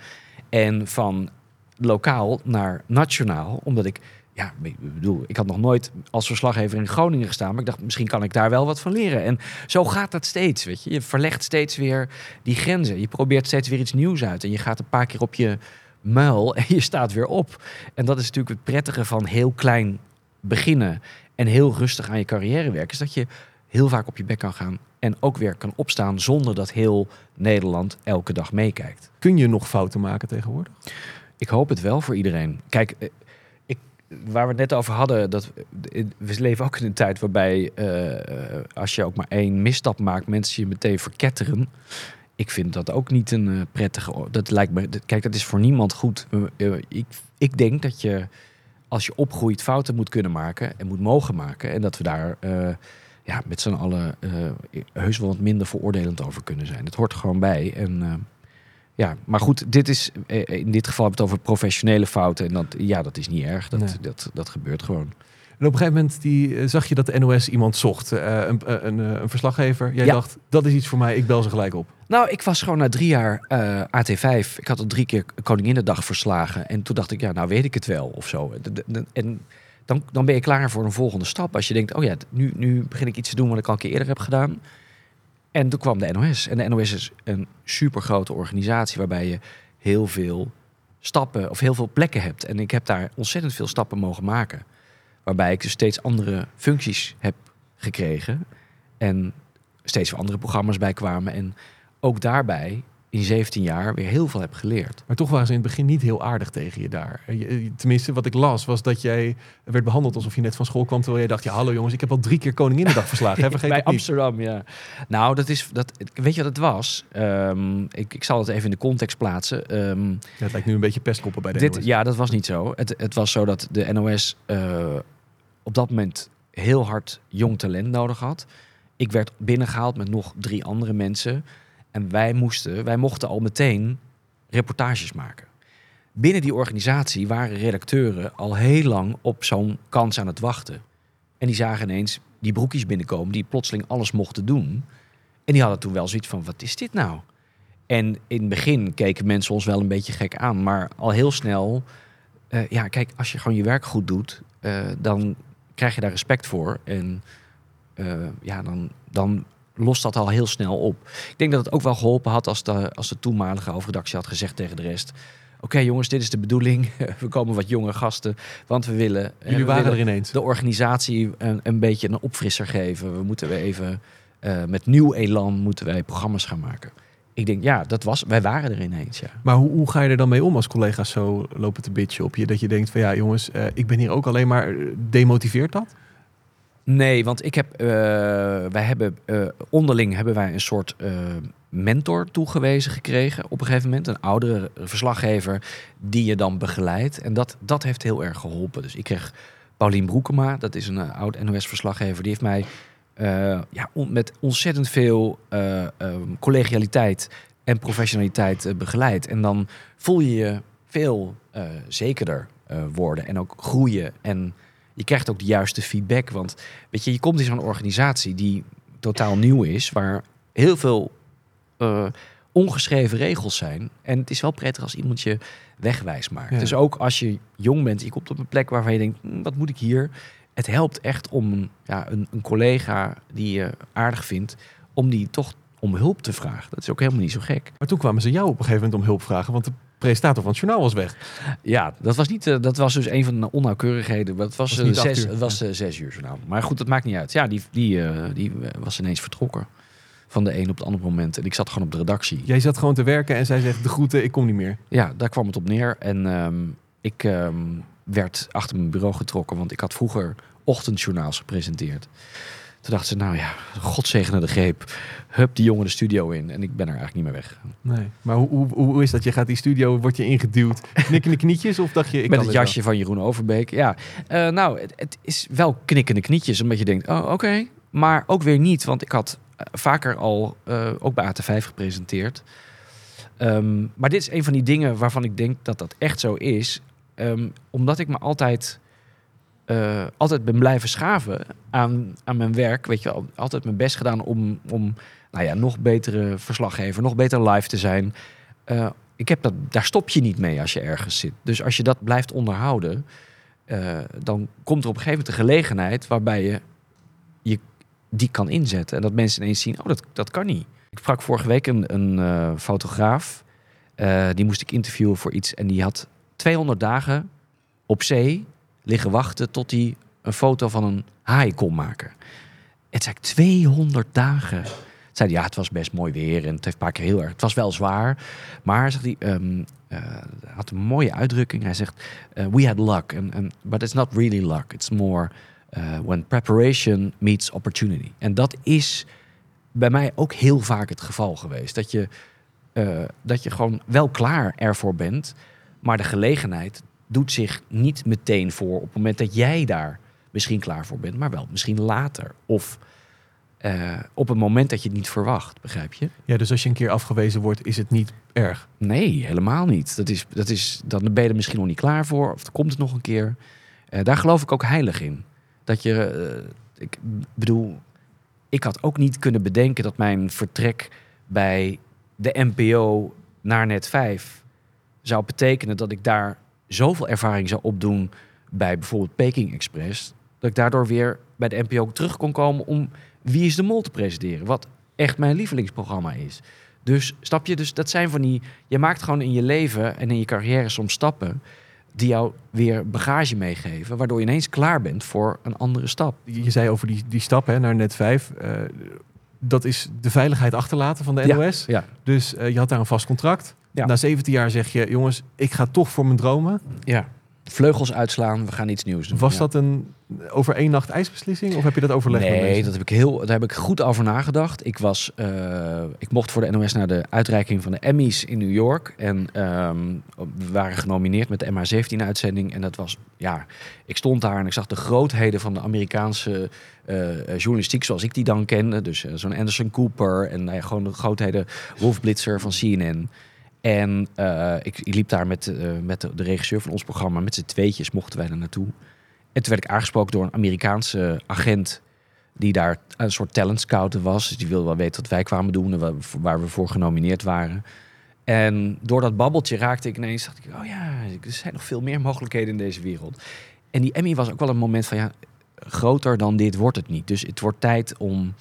En van lokaal naar nationaal, omdat ik, ja, ik bedoel, ik had nog nooit als verslaggever in Groningen gestaan, maar ik dacht, misschien kan ik daar wel wat van leren. En zo gaat dat steeds, weet je. Je verlegt steeds weer die grenzen. Je probeert steeds weer iets nieuws uit en je gaat een paar keer op je muil en je staat weer op. En dat is natuurlijk het prettige van heel klein beginnen en heel rustig aan je carrière werken, is dat je heel vaak op je bek kan gaan en ook weer kan opstaan zonder dat heel Nederland elke dag meekijkt. Kun je nog fouten maken tegenwoordig? Ik hoop het wel voor iedereen. Kijk, eh, ik, waar we het net over hadden, dat eh, we leven ook in een tijd waarbij eh, als je ook maar één misstap maakt, mensen je meteen verketteren. Ik vind dat ook niet een eh, prettige. Dat lijkt me. dat- Kijk, dat is voor niemand goed. Eh, Ik, ik denk dat je als je opgroeit fouten moet kunnen maken en moet mogen maken. En dat we daar eh, ja, met z'n allen heus wel wat minder veroordelend over kunnen zijn. Het hoort gewoon bij. En ja, maar goed, dit is in dit geval hebben we het over professionele fouten. En dat, ja, dat is niet erg. Dat, Nee. dat, dat gebeurt gewoon. En op een gegeven moment die, eh, zag je dat de NOS iemand zocht. eh, een, een, een, eh, een verslaggever. Jij Ja. dacht, dat is iets voor mij, ik bel ze gelijk op. Nou, ik was gewoon na drie jaar eh, AT5. Ik had al drie keer Koninginnedag verslagen. En toen dacht ik, ja, nou weet ik het wel of zo. En dan, dan ben je klaar voor een volgende stap. Als je denkt, oh ja, nu, nu begin ik iets te doen wat ik al een keer eerder heb gedaan. En toen kwam de NOS. En de NOS is een super grote organisatie waarbij je heel veel stappen of heel veel plekken hebt. En ik heb daar ontzettend veel stappen mogen maken. Waarbij ik dus steeds andere functies heb gekregen. En steeds weer andere programma's bij kwamen. En ook daarbij in 17 jaar weer heel veel heb geleerd. Maar toch waren ze in het begin niet heel aardig tegen je daar. Eh, Tenminste, wat ik las, was dat jij werd behandeld alsof je net van school kwam. Terwijl jij dacht, ja hallo jongens, ik heb al drie keer Koninginnedag *laughs* verslagen. Hè? Vergeet Bij niet. Amsterdam, ja. Nou, dat is, dat, weet je wat het was? Ehm, ik, ik zal het even in de context plaatsen. Ja, het lijkt nu een beetje pestkoppen bij de dit, NOS. ja, dat was niet zo. Het, het was zo dat de NOS eh, op dat moment heel hard jong talent nodig had. Ik werd binnengehaald met nog drie andere mensen. En wij, moesten, wij mochten al meteen reportages maken. Binnen die organisatie waren redacteuren al heel lang op zo'n kans aan het wachten. En die zagen ineens die broekjes binnenkomen die plotseling alles mochten doen. En die hadden toen wel zoiets van, wat is dit nou? En in het begin keken mensen ons wel een beetje gek aan. Maar al heel snel, eh, ja kijk, als je gewoon je werk goed doet, eh, dan krijg je daar respect voor. En eh, ja, dan, dan lost dat al heel snel op. Ik denk dat het ook wel geholpen had als de, als de toenmalige hoofdredactie had gezegd tegen de rest... Oké jongens, dit is de bedoeling. *laughs* We komen wat jonge gasten, want we willen... eh, Jullie we waren willen er ineens. de organisatie een, een beetje een opfrisser geven. We moeten weer even eh, met nieuw elan moeten wij programma's gaan maken. Ik denk, ja, dat was, wij waren er ineens, ja. Maar hoe, hoe ga je er dan mee om als collega's zo lopen te bitchen op je? Dat je denkt van ja jongens, eh, ik ben hier ook alleen maar... Demotiveert dat? Nee, want ik heb, eh, wij hebben eh, onderling hebben wij een soort eh, mentor toegewezen gekregen op een gegeven moment. Een oudere verslaggever die je dan begeleidt. En dat, dat heeft heel erg geholpen. Dus ik kreeg Paulien Broekema, dat is een oud NOS-verslaggever. Die heeft mij ja, met ontzettend veel eh, ehm, collegialiteit en professionaliteit begeleid. En dan voel je je veel zekerder worden en ook groeien. En je krijgt ook de juiste feedback. Want weet je, je komt in zo'n organisatie die totaal nieuw is, waar heel veel eh, ongeschreven regels zijn. En het is wel prettig als iemand je wegwijs maakt. Ja. Dus ook als je jong bent, je komt op een plek waarvan je denkt, "Hm, wat moet ik hier? Het helpt echt om ja, een, een collega die je aardig vindt, om die toch om hulp te vragen. Dat is ook helemaal niet zo gek. Maar toen kwamen ze jou op een gegeven moment om hulp vragen. Want de presentator van het journaal was weg. Ja, dat was, niet, eh, dat was dus een van de onnauwkeurigheden. Dat was, Was eh, zes, uur. het was eh, zes uur journaal. Maar goed, dat maakt niet uit. Ja, die, die, die was ineens vertrokken. Van de een op het andere moment. En ik zat gewoon op de redactie. Jij zat gewoon te werken en zij zegt de groeten, ik kom niet meer. Ja, daar kwam het op neer. En ehm, ik ehm, werd achter mijn bureau getrokken. Want ik had vroeger ochtendjournaals gepresenteerd. Toen dachten ze, nou ja, God zegene de greep. Hup die jongen de studio in. En ik ben er eigenlijk niet meer weggegaan. Nee. Maar hoe, hoe, hoe is dat? Je gaat die studio, word je ingeduwd, *laughs* knikkende knietjes? Of dacht je, ik Met kan het jasje van Jeroen Overbeek. Ja, Eh, nou, het, het is wel knikkende knietjes. Omdat je denkt, oh, oké. Maar ook weer niet. Want ik had eh, vaker al eh, ook bij AT5 gepresenteerd. Ehm, maar dit is een van die dingen waarvan ik denk dat dat echt zo is. Ehm, omdat ik me altijd, eh, altijd ben blijven schaven aan, aan mijn werk. Weet je, altijd mijn best gedaan om, om nou ja, nog betere verslaggever, nog beter live te zijn. Eh, ik heb dat, daar stop je niet mee als je ergens zit. Dus als je dat blijft onderhouden, eh, dan komt er op een gegeven moment een gelegenheid waarbij je, je die kan inzetten. En dat mensen ineens zien, oh, dat, dat kan niet. Ik sprak vorige week een, een fotograaf. Die moest ik interviewen voor iets. En die had 200 dagen op zee liggen wachten tot hij een foto van een haai kon maken. Het ik, 200 dagen. Zei hij, ja, het was best mooi weer en het heeft een paar keer heel erg. Het was wel zwaar, maar zegt hij, ehm, eh, had een mooie uitdrukking. Hij zegt, eh, we had luck, and, and, but it's not really luck. It's more eh, when preparation meets opportunity. En dat is bij mij ook heel vaak het geval geweest. Dat je, dat je gewoon wel klaar ervoor bent, maar de gelegenheid doet zich niet meteen voor op het moment dat jij daar misschien klaar voor bent, maar wel misschien later. Of eh, op een moment dat je het niet verwacht, begrijp je? Ja, dus als je een keer afgewezen wordt, is het niet erg. Nee, helemaal niet. Dat is, dat is, dan ben je er misschien nog niet klaar voor, of komt het nog een keer. Eh, daar geloof ik ook heilig in. Dat je, eh, ik bedoel, ik had ook niet kunnen bedenken dat mijn vertrek bij de NPO naar net 5 zou betekenen dat ik daar zoveel ervaring zou opdoen bij bijvoorbeeld Peking Express, dat ik daardoor weer bij de NPO terug kon komen om Wie is de Mol te presenteren, wat echt mijn lievelingsprogramma is. Dus stap je, dus dat zijn van die, je maakt gewoon in je leven en in je carrière soms stappen die jou weer bagage meegeven, waardoor je ineens klaar bent voor een andere stap. Je zei over die, die stap hè, naar net 5. dat is de veiligheid achterlaten van de NOS. ja. Dus eh, je had daar een vast contract. Ja. Na 17 jaar zeg je, jongens, ik ga toch voor mijn dromen. Ja. Vleugels uitslaan, we gaan iets nieuws doen. Was Ja. dat een over één nacht ijsbeslissing? Of heb je dat overlegd Nee, dat heb ik heel, daar heb ik goed over nagedacht. Ik, was, eh, ik mocht voor de NOS naar de uitreiking van de Emmys in New York. En ehm, we waren genomineerd met de MH17-uitzending. En dat was, ja, ik stond daar en ik zag de grootheden van de Amerikaanse eh, eh, journalistiek zoals ik die dan kende. Dus zo'n Anderson Cooper en nou ja, gewoon de grootheden Wolf Blitzer van CNN. En eh, ik, liep daar met, eh, met de, de regisseur van ons programma, met z'n tweetjes mochten wij er naartoe. En toen werd ik aangesproken door een Amerikaanse agent die daar een soort talent scouten was. Dus die wilde wel weten wat wij kwamen doen en waar, waar we voor genomineerd waren. En door dat babbeltje raakte ik ineens, dacht ik, oh ja, er zijn nog veel meer mogelijkheden in deze wereld. En die Emmy was ook wel een moment van, ja, groter dan dit wordt het niet. Dus het wordt tijd om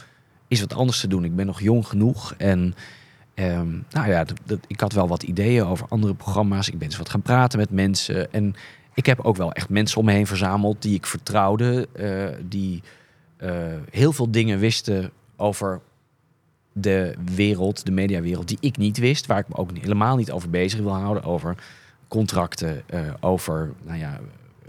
iets wat anders te doen. Ik ben nog jong genoeg en ehm, nou ja, ik had wel wat ideeën over andere programma's. Ik ben eens wat gaan praten met mensen en ik heb ook wel echt mensen om me heen verzameld die ik vertrouwde, eh, die eh, heel veel dingen wisten over de wereld, de mediawereld, die ik niet wist, waar ik me ook helemaal niet over bezig wil houden, over contracten, eh, over, nou ja,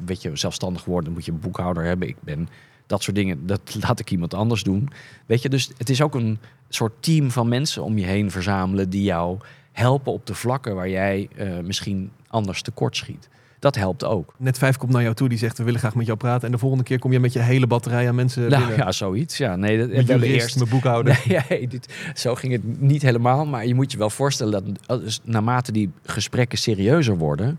weet je, zelfstandig worden, moet je een boekhouder hebben. Ik ben dat soort dingen, dat laat ik iemand anders doen. Weet je, dus het is ook een soort team van mensen om je heen verzamelen die jou helpen op de vlakken waar jij eh, misschien anders tekort schiet. Dat helpt ook. Net vijf komt naar jou toe, die zegt, we willen graag met jou praten. En de volgende keer kom je met je hele batterij aan mensen Nou binnen. ja, zoiets. Ja, nee, dat, Met jurist, eerst met boekhouder. *laughs* Nee, nee, dit, zo ging het niet helemaal. Maar je moet je wel voorstellen dat dus naarmate die gesprekken serieuzer worden.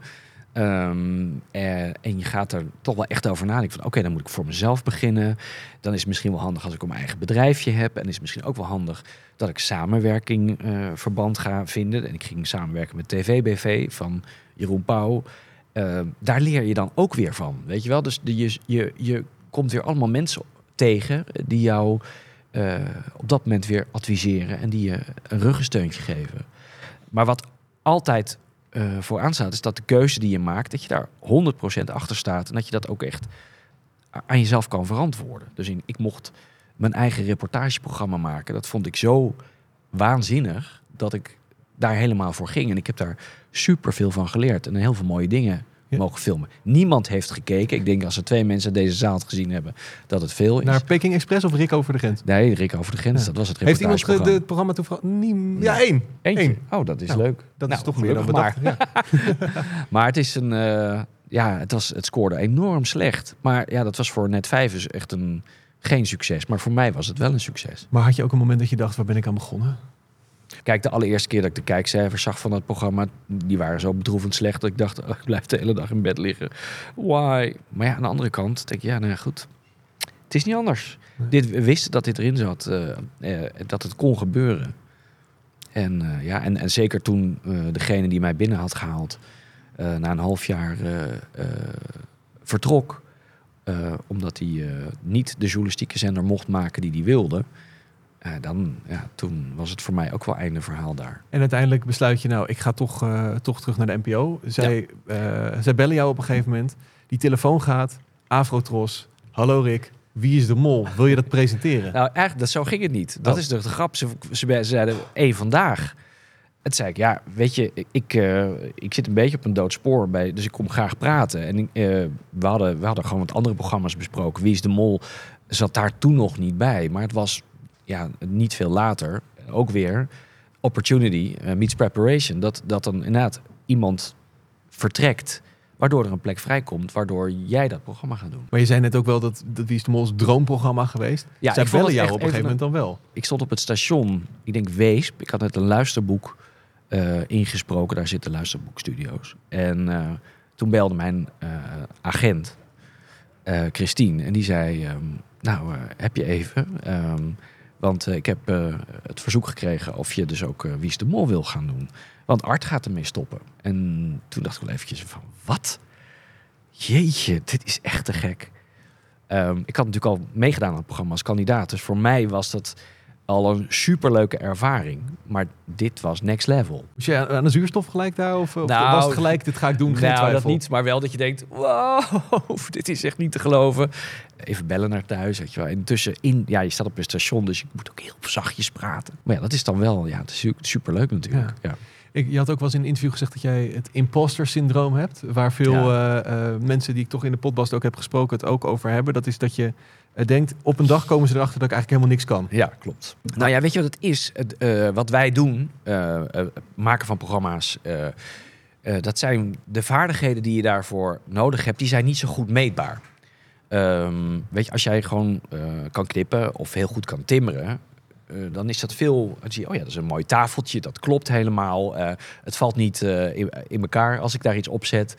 Ehm, eh, en je gaat er toch wel echt over nadenken. Van oké, dan moet ik voor mezelf beginnen. Dan is het misschien wel handig als ik een eigen bedrijfje heb. En is het misschien ook wel handig dat ik samenwerking eh, verband ga vinden. En ik ging samenwerken met TVBV van Jeroen Pauw. Eh, daar leer je dan ook weer van. Weet je wel? Dus je, je, je komt weer allemaal mensen tegen die jou eh, op dat moment weer adviseren en die je een ruggensteuntje geven. Maar wat altijd eh vooraan staat, is dat de keuze die je maakt, dat je daar 100% achter staat en dat je dat ook echt aan jezelf kan verantwoorden. Dus in, ik mocht mijn eigen reportageprogramma maken. Dat vond ik zo waanzinnig dat ik daar helemaal voor ging. En ik heb daar super veel van geleerd en heel veel mooie dingen Ja. mogen filmen. Niemand heeft gekeken. Ik denk als er twee mensen deze zaal het gezien hebben, dat het veel is. Naar Peking Express of Rick over de grens? Nee, Rick over de grens. Ja. Dat was het Heeft iemand de, het programma toevallig... Niet, ja, één. Eentje. Eén. Oh, dat is Nou, leuk. Dat Nou, is toch meer dan bedacht. *laughs* maar. Het is een... eh, ja, het, was, het scoorde enorm slecht. Maar ja, dat was voor Net 5 dus echt een, geen succes. Maar voor mij was het wel een succes. Maar had je ook een moment dat je dacht, waar ben ik aan begonnen? Kijk, de allereerste keer dat ik de kijkcijfers zag van het programma... die waren zo bedroevend slecht dat ik dacht... oh, ik blijf de hele dag in bed liggen. Why? Maar ja, aan de andere kant denk ik... Ja, nou ja, goed. Het is niet anders. Nee. Dit, we wisten dat dit erin zat. eh, dat het kon gebeuren. En, eh, ja, en, en zeker toen degene die mij binnen had gehaald... eh, na een half jaar vertrok... omdat hij niet de journalistieke zender mocht maken die hij wilde... eh, dan, ja, toen was het voor mij ook wel einde verhaal daar. En uiteindelijk besluit je, nou, ik ga toch, eh, toch terug naar de NPO. Zij, eh, zij bellen jou op een gegeven moment. Die telefoon gaat, Afrotros. Hallo Rick, wie is de mol? Wil je dat presenteren? Nou, eigenlijk, dat, zo ging het niet. Dat Oh. is de, de grap. Ze, ze zeiden, één vandaag. Het zei ik, ja, weet je, ik, ik zit een beetje op een dood spoor bij, dus ik kom graag praten. En we, hadden, we hadden gewoon wat andere programma's besproken. Wie is de Mol zat daar toen nog niet bij. Maar het was ja, niet veel later, ook weer, opportunity eh, meets preparation. Dat, dat dan inderdaad iemand vertrekt, waardoor er een plek vrijkomt, waardoor jij dat programma gaat doen. Maar je zei net ook wel dat, dat Wie is de Mol's droomprogramma geweest. Ja, zij ik bellen jou op een gegeven even moment dan wel. ik stond op het station, ik denk Weesp. Ik had net een luisterboek eh, ingesproken. Daar zitten luisterboekstudio's. En eh, toen belde mijn agent, Christine. En die zei, ehm, nou, heb je even? Ehm, want eh, ik heb eh, het verzoek gekregen of je dus ook eh, Wie is de Mol wil gaan doen. Want Art gaat ermee stoppen. En toen dacht ik wel eventjes van, wat? Jeetje, dit is echt te gek. Ehm, ik had natuurlijk al meegedaan aan het programma als kandidaat. Dus voor mij was dat al een superleuke ervaring. Maar dit was next level. Was je aan de zuurstof gelijk daar? Of, of Nou, was het gelijk, dit ga ik doen, geen nou, twijfel? dat niet, maar wel dat je denkt, wow, *laughs* dit is echt niet te geloven. Even bellen naar thuis, weet je wel. Intussen, in, ja, je staat op een station, dus je moet ook heel zachtjes praten. Maar ja, dat is dan wel, ja, het is su- superleuk natuurlijk. Ja. Ik, je had ook wel eens in een interview gezegd dat jij het imposter syndroom hebt. Waar veel eh, eh, mensen die ik toch in de podcast ook heb gesproken het ook over hebben. Dat is dat je denkt, op een dag komen ze erachter dat ik eigenlijk helemaal niks kan. Ja, klopt. Nou ja, weet je wat het is? Eh, wat wij doen, eh, eh, maken van programma's, dat zijn de vaardigheden die je daarvoor nodig hebt, die zijn niet zo goed meetbaar. Ehm, weet je, als jij gewoon kan knippen of heel goed kan timmeren, dan is dat veel. Dan oh ja, dat is een mooi tafeltje, dat klopt helemaal. het valt niet in, in elkaar als ik daar iets op zet.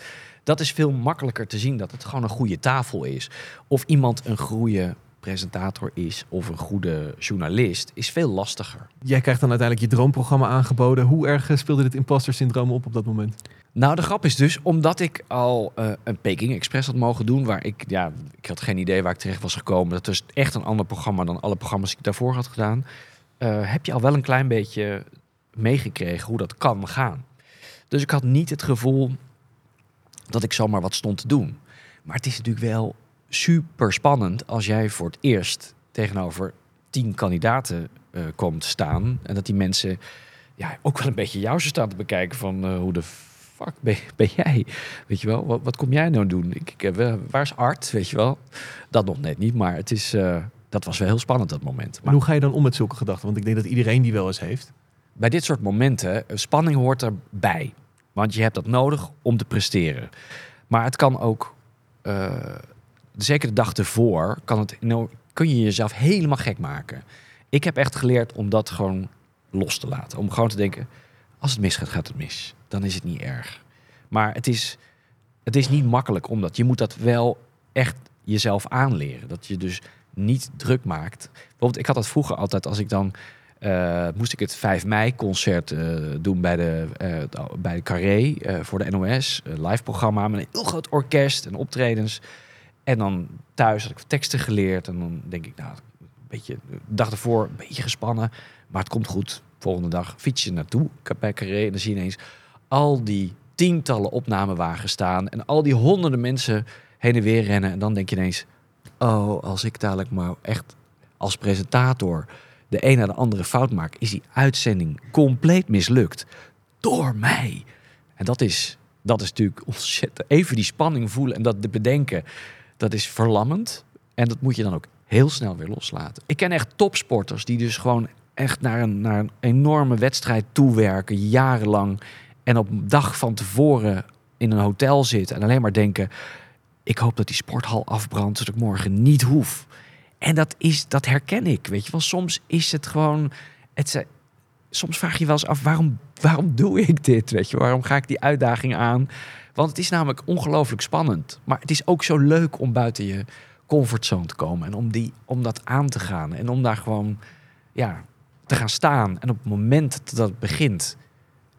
Dat is veel makkelijker te zien dat het gewoon een goede tafel is. Of iemand een goede presentator is of een goede journalist, is veel lastiger. Jij krijgt dan uiteindelijk je droomprogramma aangeboden. Hoe erg eh, speelde dit imposter syndroom op op dat moment? Nou, de grap is dus, omdat ik al eh, een Peking Express had mogen doen, waar ik, ja, ik had geen idee waar ik terecht was gekomen. Dat is echt een ander programma dan alle programma's die ik daarvoor had gedaan. eh, heb je al wel een klein beetje meegekregen hoe dat kan gaan. Dus ik had niet het gevoel dat ik zomaar wat stond te doen. Maar het is natuurlijk wel super spannend als jij voor het eerst tegenover tien kandidaten eh, komt staan. En dat die mensen ja, ook wel een beetje jou zo staan te bekijken van eh, hoe de fuck ben, *laughs* ben jij? Weet je wel, wat, wat kom jij nou doen? Ik, ik, heb, eh, waar is Art? Weet je wel? Dat nog net niet, maar het is, dat was wel heel spannend dat moment. Maar hoe ga je dan om met zulke gedachten? Want ik denk dat iedereen die wel eens heeft. bij dit soort momenten, spanning hoort erbij. Want je hebt dat nodig om te presteren. Maar het kan ook, eh, zeker de dag ervoor, kan het, kun je jezelf helemaal gek maken. Ik heb echt geleerd om dat gewoon los te laten. Om gewoon te denken, als het misgaat, gaat het mis. Dan is het niet erg. Maar het is, het is niet makkelijk, omdat je moet dat wel echt jezelf aanleren. Dat je dus niet druk maakt. Bijvoorbeeld, ik had dat vroeger altijd als ik dan eh, moest ik het 5 mei concert eh, doen bij de, eh, bij de Carré voor de NOS. Live programma met een heel groot orkest en optredens. En dan thuis had ik teksten geleerd. En dan denk ik, nou, een beetje, de dag ervoor een beetje gespannen. Maar het komt goed. Volgende dag fiets je naartoe bij Carré. En dan zie je ineens al die tientallen opnamewagens staan. En al die honderden mensen heen en weer rennen. En dan denk je ineens, oh, als ik dadelijk maar echt als presentator de een naar de andere fout maak, is die uitzending compleet mislukt. Door mij. En dat is, dat is natuurlijk ontzettend. Even die spanning voelen en dat bedenken, dat is verlammend. En dat moet je dan ook heel snel weer loslaten. Ik ken echt topsporters die dus gewoon echt naar een, naar een enorme wedstrijd toewerken, jarenlang. En op een dag van tevoren in een hotel zitten en alleen maar denken: ik hoop dat die sporthal afbrandt, zodat ik morgen niet hoef. En dat, is, dat herken ik, weet je wel. Soms is het gewoon... Het, soms vraag je wel eens af, waarom, waarom doe ik dit? Weet je, waarom ga ik die uitdaging aan? Want het is namelijk ongelooflijk spannend. Maar het is ook zo leuk om buiten je comfortzone te komen. En om, die, om dat aan te gaan. En om daar gewoon ja, te gaan staan. En op het moment dat het begint...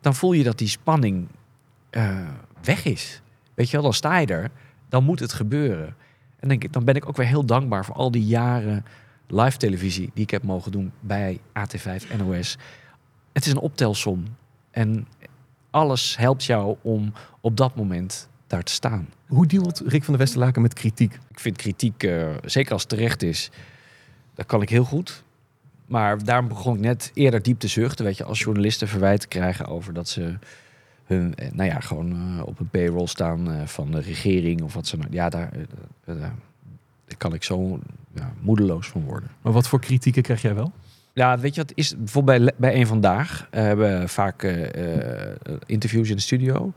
dan voel je dat die spanning eh, weg is. Weet je wel, dan sta je er. Dan moet het gebeuren. En denk ik, dan ben ik ook weer heel dankbaar voor al die jaren live televisie die ik heb mogen doen bij AT5 NOS. Het is een optelsom. En alles helpt jou om op dat moment daar te staan. Hoe dealt Rick van der Westerlaken met kritiek? Ik vind kritiek, eh, zeker als het terecht is, dat kan ik heel goed. Maar daarom begon ik net eerder diep te zuchten. Weet je, als journalisten verwijten krijgen over dat ze hun, eh, nou ja, gewoon eh, op een payroll staan eh, van de regering of wat ze nou. Ja, daar, daar kan ik zo ja, moedeloos van worden. Maar wat voor kritieken krijg jij wel? Ja, weet je wat is? Bijvoorbeeld bij, bij een vandaag eh, hebben we vaak interviews in de studio.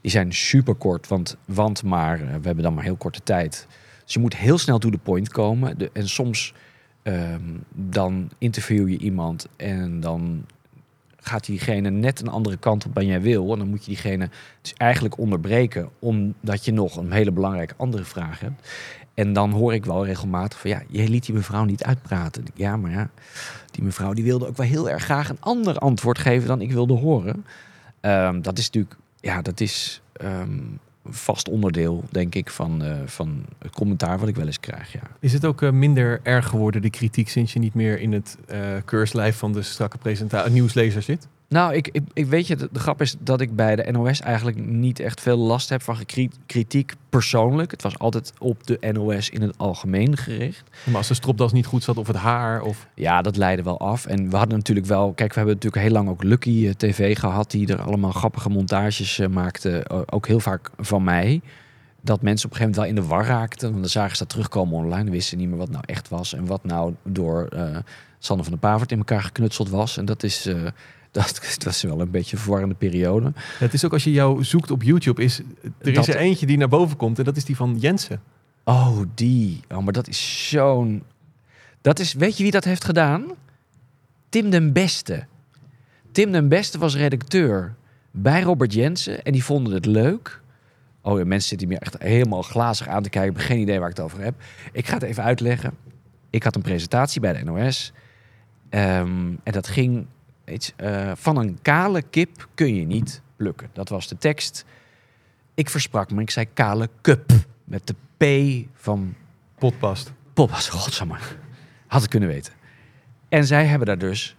Die zijn super kort, want, want maar we hebben dan maar heel korte tijd. Dus je moet heel snel to the point komen. De, en soms ehm, dan interview je iemand en dan gaat diegene net een andere kant op dan jij wil. En dan moet je diegene dus eigenlijk onderbreken, omdat je nog een hele belangrijke andere vraag hebt. En dan hoor ik wel regelmatig van ja, je liet die mevrouw niet uitpraten. Ja, maar ja, die mevrouw die wilde ook wel heel erg graag een ander antwoord geven dan ik wilde horen. Ehm, dat is natuurlijk, ja, dat is ehm, vast onderdeel, denk ik, van, eh, van het commentaar wat ik wel eens krijg. Ja. Is het ook eh, minder erg geworden, de kritiek, sinds je niet meer in het eh keurslijf van de strakke nieuwslezer zit? Nou, ik, ik, ik weet je, de, de grap is dat ik bij de NOS eigenlijk niet echt veel last heb van kritiek persoonlijk. Het was altijd op de NOS in het algemeen gericht. Maar als de stropdas niet goed zat of het haar of... Ja, dat leidde wel af. En we hadden natuurlijk wel... Kijk, we hebben natuurlijk heel lang ook Lucky eh, TV gehad... die er allemaal grappige montages eh, maakte. O- ook heel vaak van mij. Dat mensen op een gegeven moment wel in de war raakten. Want dan zagen ze dat terugkomen online. Wisten ze niet meer wat nou echt was. En wat nou door eh Sanne van der Pavert in elkaar geknutseld was. En dat is... dat, dat was wel een beetje een verwarrende periode. Ja, het is ook als je jou zoekt op YouTube, is, er Dat- is er eentje die naar boven komt en dat is die van Jensen. Oh, die. Oh, maar dat is zo'n... Dat is... Weet je wie dat heeft gedaan? Tim den Beste. Tim den Beste was redacteur bij Robert Jensen en die vonden het leuk. Oh, ja, mensen zitten hier echt helemaal glazig aan te kijken. Ik heb geen idee waar ik het over heb. Ik ga het even uitleggen. Ik had een presentatie bij de NOS. Ehm, en dat ging... Eh, van een kale kip kun je niet plukken. Dat was de tekst. Ik versprak me. Ik zei kale cup. Met de P van Potpast. Poppas. Godsamme. Had ik kunnen weten. En zij hebben daar dus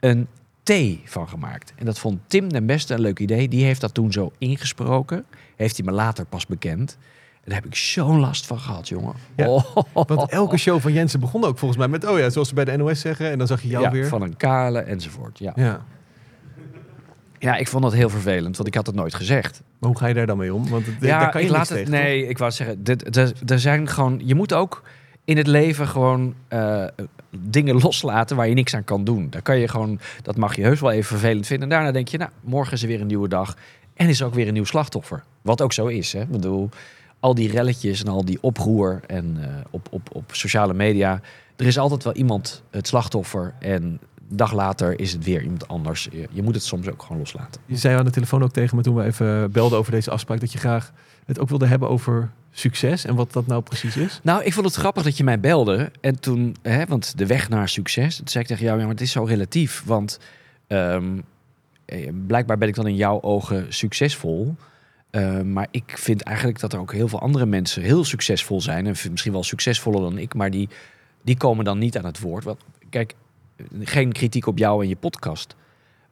een T van gemaakt. En dat vond Tim den Beste een leuk idee. Die heeft dat toen zo ingesproken. Heeft hij me later pas bekend. Daar heb ik zo'n last van gehad, jongen. Ja, Oh. Want elke show van Jensen begon ook volgens mij met, oh ja, zoals ze bij de NOS zeggen. En dan zag je jou ja, weer. van een kale enzovoort. Ja. Ja. ja, ik vond dat heel vervelend, want ik had het nooit gezegd. Maar hoe ga je daar dan mee om? Want het, ja, daar kan je ik laat het. tegen, toch? Nee, ik wou zeggen, er zijn gewoon. Je moet ook in het leven gewoon eh, dingen loslaten waar je niks aan kan doen. Daar kan je gewoon. Dat mag je heus wel even vervelend vinden. En daarna denk je, nou, morgen is er weer een nieuwe dag en is er ook weer een nieuw slachtoffer. Wat ook zo is, hè? Ik bedoel, al die relletjes en al die oproer en eh, op, op, op sociale media. Er is altijd wel iemand het slachtoffer en een dag later is het weer iemand anders. Je, je moet het soms ook gewoon loslaten. Je zei aan de telefoon ook tegen me toen we even belden over deze afspraak... dat je graag het ook wilde hebben over succes en wat dat nou precies is. Nou, ik vond het grappig dat je mij belde. En toen, hè, want de weg naar succes. Toen zei ik tegen jou, ja, maar het is zo relatief. Want ehm, eh, blijkbaar ben ik dan in jouw ogen succesvol. Eh, maar ik vind eigenlijk dat er ook heel veel andere mensen heel succesvol zijn. En misschien wel succesvoller dan ik. Maar die, die komen dan niet aan het woord. Want, kijk, geen kritiek op jou en je podcast.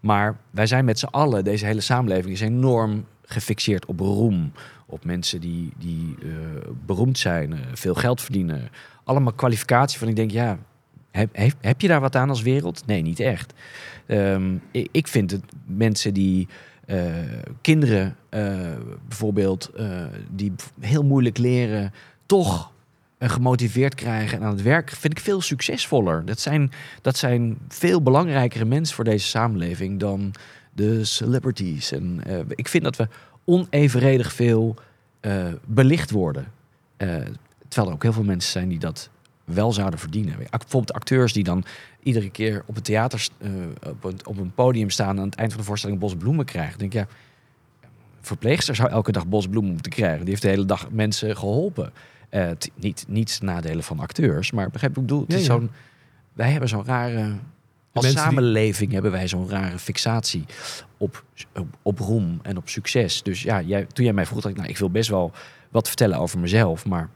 Maar wij zijn met z'n allen, deze hele samenleving is enorm gefixeerd op roem. Op mensen die, die eh, beroemd zijn, eh, veel geld verdienen. Allemaal kwalificatie van ik denk, ja, heb, heb, heb je daar wat aan als wereld? Nee, niet echt. Ehm, ik, ik vind het mensen die kinderen eh, bijvoorbeeld, eh, die heel moeilijk leren, toch eh, gemotiveerd krijgen en aan het werk, vind ik veel succesvoller. Dat zijn, dat zijn veel belangrijkere mensen voor deze samenleving dan de celebrities. En eh, ik vind dat we onevenredig veel eh, belicht worden. Eh, terwijl er ook heel veel mensen zijn die dat wel zouden verdienen. Bijvoorbeeld acteurs die dan iedere keer op het theater eh, op, een, op een podium staan en aan het eind van de voorstelling een bos bloemen krijgen. Dan denk ik, ja, verpleegster zou elke dag bos bloemen moeten krijgen. Die heeft de hele dag mensen geholpen. Eh, t- niet, niets nadelen van acteurs, maar begrijp ik bedoel? Het is Ja, zo'n, wij hebben zo'n rare... Als die- samenleving hebben wij zo'n rare fixatie op, op, op roem en op succes. Dus ja, jij, toen jij mij vroeg, dacht ik, nou, ik wil best wel wat vertellen over mezelf, maar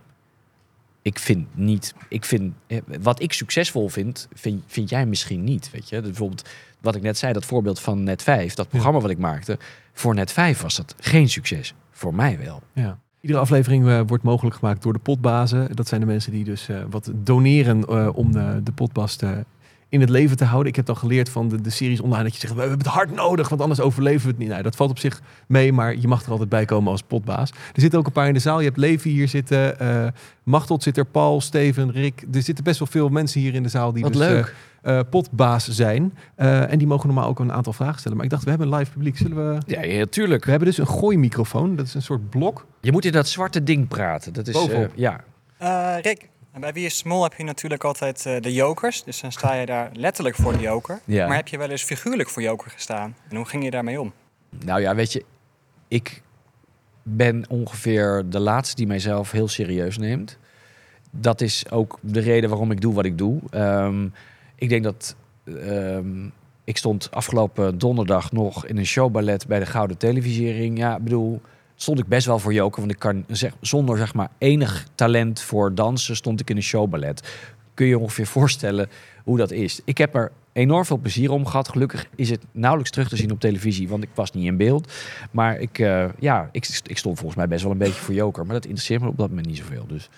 ik vind niet, ik vind, eh, wat ik succesvol vind, vind, vind jij misschien niet, weet je. Dus bijvoorbeeld, wat ik net zei, dat voorbeeld van Net 5, dat programma wat ik maakte, voor Net 5 was dat geen succes. Voor mij wel. Ja. Iedere aflevering eh, wordt mogelijk gemaakt door de potbazen. Dat zijn de mensen die dus eh, wat doneren om de, de potbast eh, in het leven te houden. Ik heb dan geleerd van de, de series online dat je zegt, we hebben het hard nodig, want anders overleven we het niet. Nou, dat valt op zich mee, maar je mag er altijd bij komen als potbaas. Er zitten ook een paar in de zaal. Je hebt Levi hier zitten, eh Machteld zit er, Paul, Steven, Rick. Er zitten best wel veel mensen hier in de zaal die Wat dus, leuk. eh, eh, potbaas zijn. Eh, en die mogen normaal ook een aantal vragen stellen. Maar ik dacht, we hebben een live publiek. Zullen we... Ja, ja, tuurlijk. We hebben dus een gooimicrofoon. Dat is een soort blok. Je moet in dat zwarte ding praten. Dat is, eh, ja. Eh, Rick, en bij Wie is Smol heb je natuurlijk altijd eh, de jokers. Dus dan sta je daar letterlijk voor de joker. Ja. Maar heb je wel eens figuurlijk voor joker gestaan? En hoe ging je daarmee om? Nou ja, weet je, ik ben ongeveer de laatste die mijzelf heel serieus neemt. Dat is ook de reden waarom ik doe wat ik doe. Ehm, ik denk dat. ehm, ik stond afgelopen donderdag nog in een showballet bij de Gouden Televisiering. Ja, ik bedoel, stond ik best wel voor joker. Want ik kan zeg, zonder zeg maar enig talent voor dansen stond ik in een showballet. Kun je je ongeveer voorstellen hoe dat is? Ik heb er enorm veel plezier om gehad. Gelukkig is het nauwelijks terug te zien op televisie, want ik was niet in beeld. Maar ik, eh, ja, ik, ik stond volgens mij best wel een beetje voor joker. Maar dat interesseert me op dat moment niet zoveel. Dus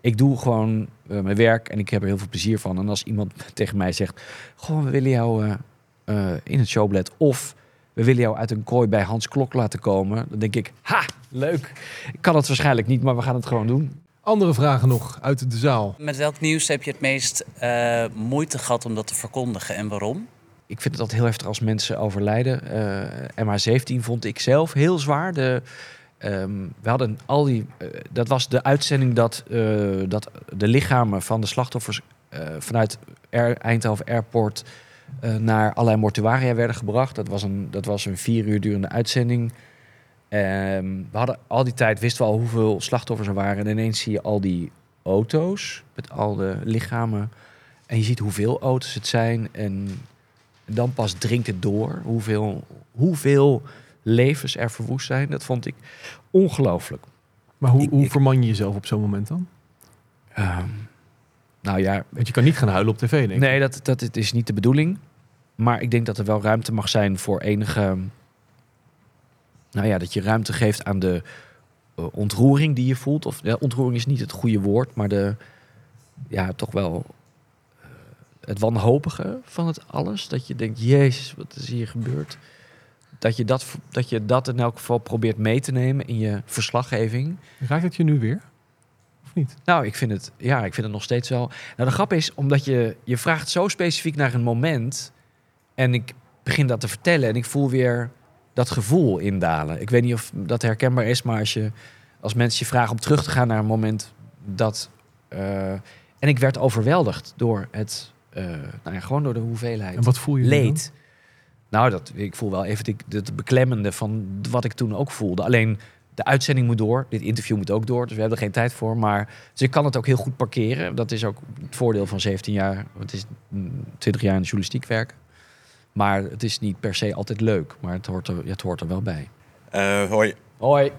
ik doe gewoon eh, mijn werk en ik heb er heel veel plezier van. En als iemand *laughs* tegen mij zegt, gewoon we willen jou eh, in het showblad of we willen jou uit een kooi bij Hans Klok laten komen, dan denk ik, ha, leuk. Ik kan het waarschijnlijk niet, maar we gaan het gewoon doen. Andere vragen nog uit de zaal. Met welk nieuws heb je het meest eh, moeite gehad om dat te verkondigen en waarom? Ik vind het altijd heel heftig als mensen overlijden. Eh MH17 vond ik zelf heel zwaar. De, ehm, we hadden al die. eh, dat was de uitzending dat, eh, dat de lichamen van de slachtoffers eh, vanuit Air- Eindhoven Airport naar allerlei mortuaria werden gebracht. Dat was een, dat was een vier uur durende uitzending. Ehm, we hadden al die tijd wisten we al hoeveel slachtoffers er waren. En ineens zie je al die auto's met al de lichamen. En je ziet hoeveel auto's het zijn. En dan pas dringt het door hoeveel, hoeveel levens er verwoest zijn. Dat vond ik ongelooflijk. Maar hoe, Ik- hoe ik- verman je jezelf op zo'n moment dan? Ehm, nou ja, Want je kan niet gaan huilen op tv, denk ik. nee, dat, dat het is niet de bedoeling. Maar ik denk dat er wel ruimte mag zijn voor enige... Nou ja, dat je ruimte geeft aan de eh, ontroering die je voelt. Of ja, ontroering is niet het goede woord, maar de... Ja, toch wel... eh, het wanhopige van het alles. Dat je denkt, jezus, wat is hier gebeurd? Dat je dat, dat je dat in elk geval probeert mee te nemen in je verslaggeving. Raakt het je nu weer? Of niet? Nou, ik vind het, ja, ik vind het nog steeds wel. Nou, de grap is, omdat je, je vraagt zo specifiek naar een moment. En ik begin dat te vertellen en ik voel weer dat gevoel indalen. Ik weet niet of dat herkenbaar is, maar als, je, als mensen je vragen om terug te gaan naar een moment dat. eh, en ik werd overweldigd door het. eh, nou ja, gewoon door de hoeveelheid En wat voel je dan? leed. Nou, dat, ik voel wel even het, het beklemmende van wat ik toen ook voelde. Alleen de uitzending moet door, dit interview moet ook door, dus we hebben er geen tijd voor. Maar dus ik kan het ook heel goed parkeren. Dat is ook het voordeel van 17 jaar, het is mm, 20 jaar in de journalistiek werken. Maar het is niet per se altijd leuk, maar het hoort er, het hoort er wel bij. Eh, hoi, Hoi.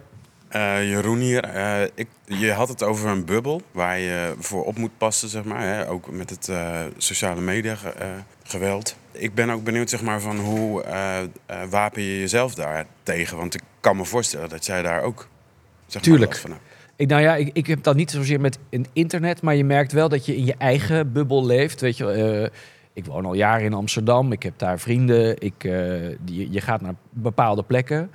Eh, Jeroen hier. Eh, ik, je had het over een bubbel waar je voor op moet passen, zeg maar. Hè? Ook met het sociale media ge- geweld. Ik ben ook benieuwd, zeg maar, van hoe wapen je jezelf daar tegen? Want ik kan me voorstellen dat jij daar ook, zeg maar, Tuurlijk. last van. Ik, nou ja, ik, ik heb dat niet zozeer met een internet, maar je merkt wel dat je in je eigen bubbel leeft. Weet je, eh, ik woon al jaren in Amsterdam, ik heb daar vrienden, ik, eh, die, je gaat naar bepaalde plekken.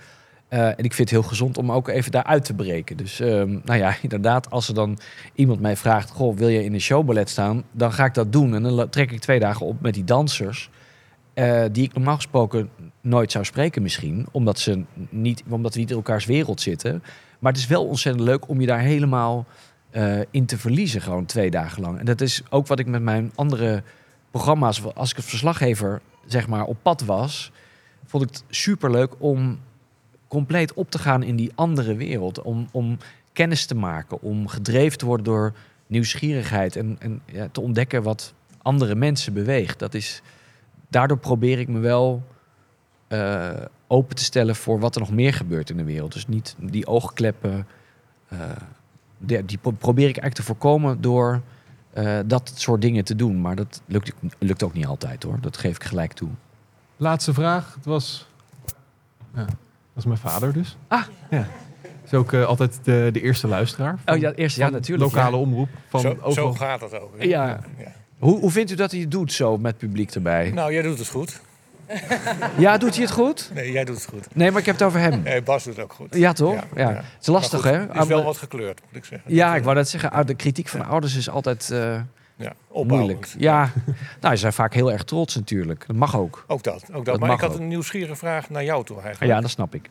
Eh, en ik vind het heel gezond om ook even daaruit te breken. Dus ehm, nou ja, *laughs* inderdaad, als er dan iemand mij vraagt... Goh, wil je in een showballet staan? Dan ga ik dat doen. En dan trek ik twee dagen op met die dansers... eh, die ik normaal gesproken nooit zou spreken misschien. Omdat, ze niet, omdat we niet in elkaars wereld zitten. Maar het is wel ontzettend leuk om je daar helemaal eh, in te verliezen. Gewoon twee dagen lang. En dat is ook wat ik met mijn andere programma's... Als ik als verslaggever zeg maar op pad was... vond ik het superleuk om compleet op te gaan in die andere wereld. Om, om kennis te maken, om gedreven te worden door nieuwsgierigheid en, en ja, te ontdekken wat andere mensen beweegt. Dat is, daardoor probeer ik me wel eh, open te stellen voor wat er nog meer gebeurt in de wereld. Dus niet die oogkleppen. eh, die, die pro- probeer ik eigenlijk te voorkomen door eh, dat soort dingen te doen. Maar dat lukt, lukt ook niet altijd hoor. Dat geef ik gelijk toe. Laatste vraag. Het was... Ja, dat was mijn vader dus. Ah. Ja. Is ook altijd de, de eerste luisteraar. van- Oh ja, eerst ja natuurlijk. Lokale ja. omroep. Van Zo, overal. zo gaat het ook. hè? Ja. Hoe, hoe vindt u dat hij het doet zo met publiek erbij? Nou, jij doet het goed. *laughs* Ja, doet hij het goed? Nee, jij doet het goed. Nee, maar ik heb het over hem. Nee, Bas doet het ook goed. Ja, toch? Ja. Het is lastig, hè? Het is wel wat gekleurd, moet ik zeggen. Ja, Dat, ik wou net zeggen, de kritiek van ouders is altijd eh, eh, ja, moeilijk. Ja, *laughs* nou, ze zijn vaak heel erg trots natuurlijk. Dat mag ook. Ook dat. Ook dat. Dat maar ik had ook. een nieuwsgierige vraag naar jou toe eigenlijk. Ja, dat snap ik.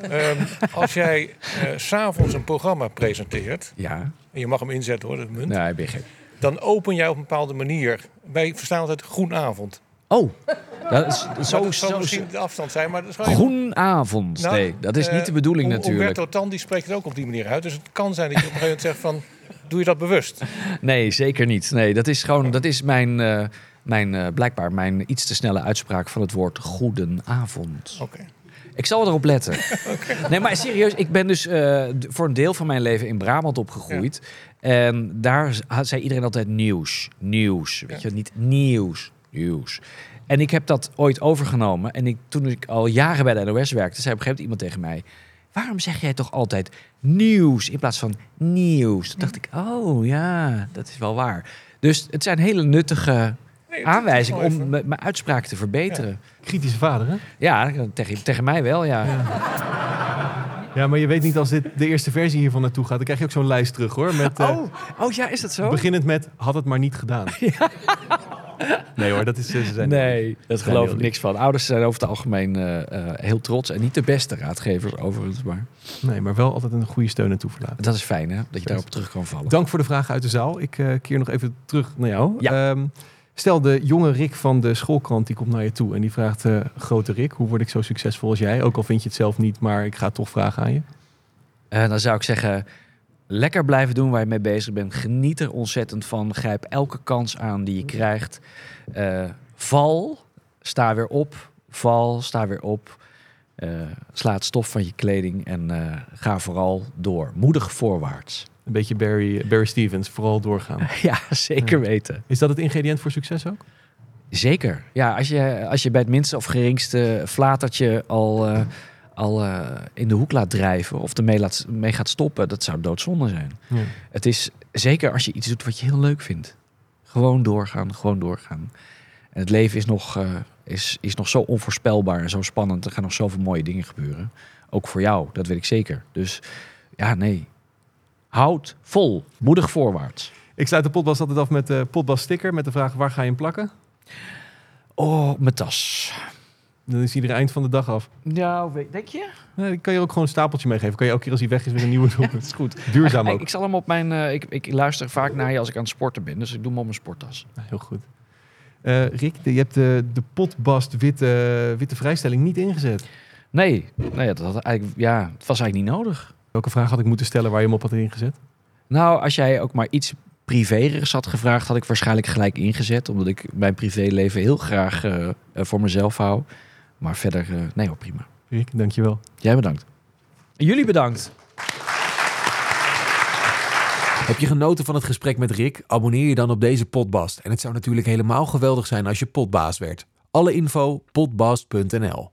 Ehm, als jij eh, s s'avonds een programma presenteert, Ja, en je mag hem inzetten hoor, dat munt, nee, ik ben gek. Dan open jij op een bepaalde manier. Wij verstaan altijd groenavond. Oh, dat is, zo, dat zo, misschien de afstand zijn, maar dat is Groenavond. Nou, nee, dat is eh, niet de bedoeling Um- natuurlijk. Umberto Tan die spreekt het ook op die manier uit. Dus het kan zijn dat je op een gegeven moment zegt van... Doe je dat bewust? *laughs* Nee, zeker niet. Nee, dat is gewoon, dat is mijn, eh, mijn eh, blijkbaar mijn iets te snelle uitspraak van het woord goedenavond. Oké. Ik zal erop letten. *laughs* Nee, maar serieus, ik ben dus eh, voor een deel van mijn leven in Brabant opgegroeid. En daar z- had- zei iedereen altijd nieuws, nieuws. Weet je, niet nieuws, nieuws. En ik heb dat ooit overgenomen. En ik, toen ik al jaren bij de NOS werkte, zei op een gegeven moment iemand tegen mij... Waarom zeg jij toch altijd nieuws in plaats van nieuws? Toen dacht ik, oh ja, dat is wel waar. Dus het zijn hele nuttige aanwijzingen om mijn uitspraak te verbeteren. Kritische vader, hè? Ja, tegen, tegen mij wel, ja. Ja, maar je weet niet als dit de eerste versie hiervan naartoe gaat. Dan krijg je ook zo'n lijst terug, hoor. Met, eh, Oh, oh ja, is dat zo? Beginnend met, had het maar niet gedaan. *laughs* Nee hoor, dat is... eh, Ze zijn Nee, dat geloof heel ik niks van. Ouders zijn over het algemeen eh, eh, heel trots. En niet de beste raadgevers overigens, maar Nee, maar wel altijd een goede steun en toeverlaat. dat is fijn hè, dat je daarop terug kan vallen. Dank voor de vragen uit de zaal. Ik eh, keer nog even terug naar jou. Ja. Ehm, stel, de jonge Rick van de schoolkrant die komt naar je toe en die vraagt... eh, grote Rick, hoe word ik zo succesvol als jij? Ook al vind je het zelf niet, maar ik ga toch vragen aan je. En dan zou ik zeggen, lekker blijven doen waar je mee bezig bent. Geniet er ontzettend van. Grijp elke kans aan die je krijgt. Eh, val, sta weer op. Val, sta weer op. Eh, sla het stof van je kleding en eh, ga vooral door. Moedig voorwaarts. Een beetje Barry, Barry Stevens, vooral doorgaan. *laughs* Ja, zeker weten. Is dat het ingrediënt voor succes ook? Zeker. Ja, als je, als je bij het minste of geringste flatertje al, eh, al eh, in de hoek laat drijven of ermee laat, mee gaat stoppen, dat zou doodzonde zijn. Ja. Het is zeker als je iets doet wat je heel leuk vindt. Gewoon doorgaan, gewoon doorgaan. En het leven is nog, eh, is, is nog zo onvoorspelbaar en zo spannend. Er gaan nog zoveel mooie dingen gebeuren. Ook voor jou, dat weet ik zeker. Dus ja, nee. Houd vol. Moedig voorwaarts. Ik sluit de potbas altijd af met de potbas sticker met de vraag waar ga je hem plakken? Oh, mijn tas. Dan is er eind van de dag af. Nou, denk je? Nee, dan kan je ook gewoon een stapeltje meegeven. Kan je elke keer als hij weg is weer een nieuwe doen. *laughs* Dat is goed. Duurzaam Ik, ook. ik zal hem op mijn. eh, ik, ik luister vaak naar je als ik aan het sporten ben. Dus ik doe hem op mijn sporttas. Nou, heel goed. Eh, Rick, je hebt de, de potbast witte, witte vrijstelling niet ingezet. Nee, nee dat had eigenlijk, ja, het was eigenlijk niet nodig. Welke vraag had ik moeten stellen waar je hem op had ingezet? Nou, als jij ook maar iets privérigs had gevraagd, had ik waarschijnlijk gelijk ingezet. Omdat ik mijn privéleven heel graag eh, eh, voor mezelf hou. Maar verder, eh, nee hoor, prima. Rick, dankjewel. Jij bedankt. En jullie bedankt. Heb je genoten van het gesprek met Rick? Abonneer je dan op deze potbast. En het zou natuurlijk helemaal geweldig zijn als je potbaas werd. Alle info potbast.nl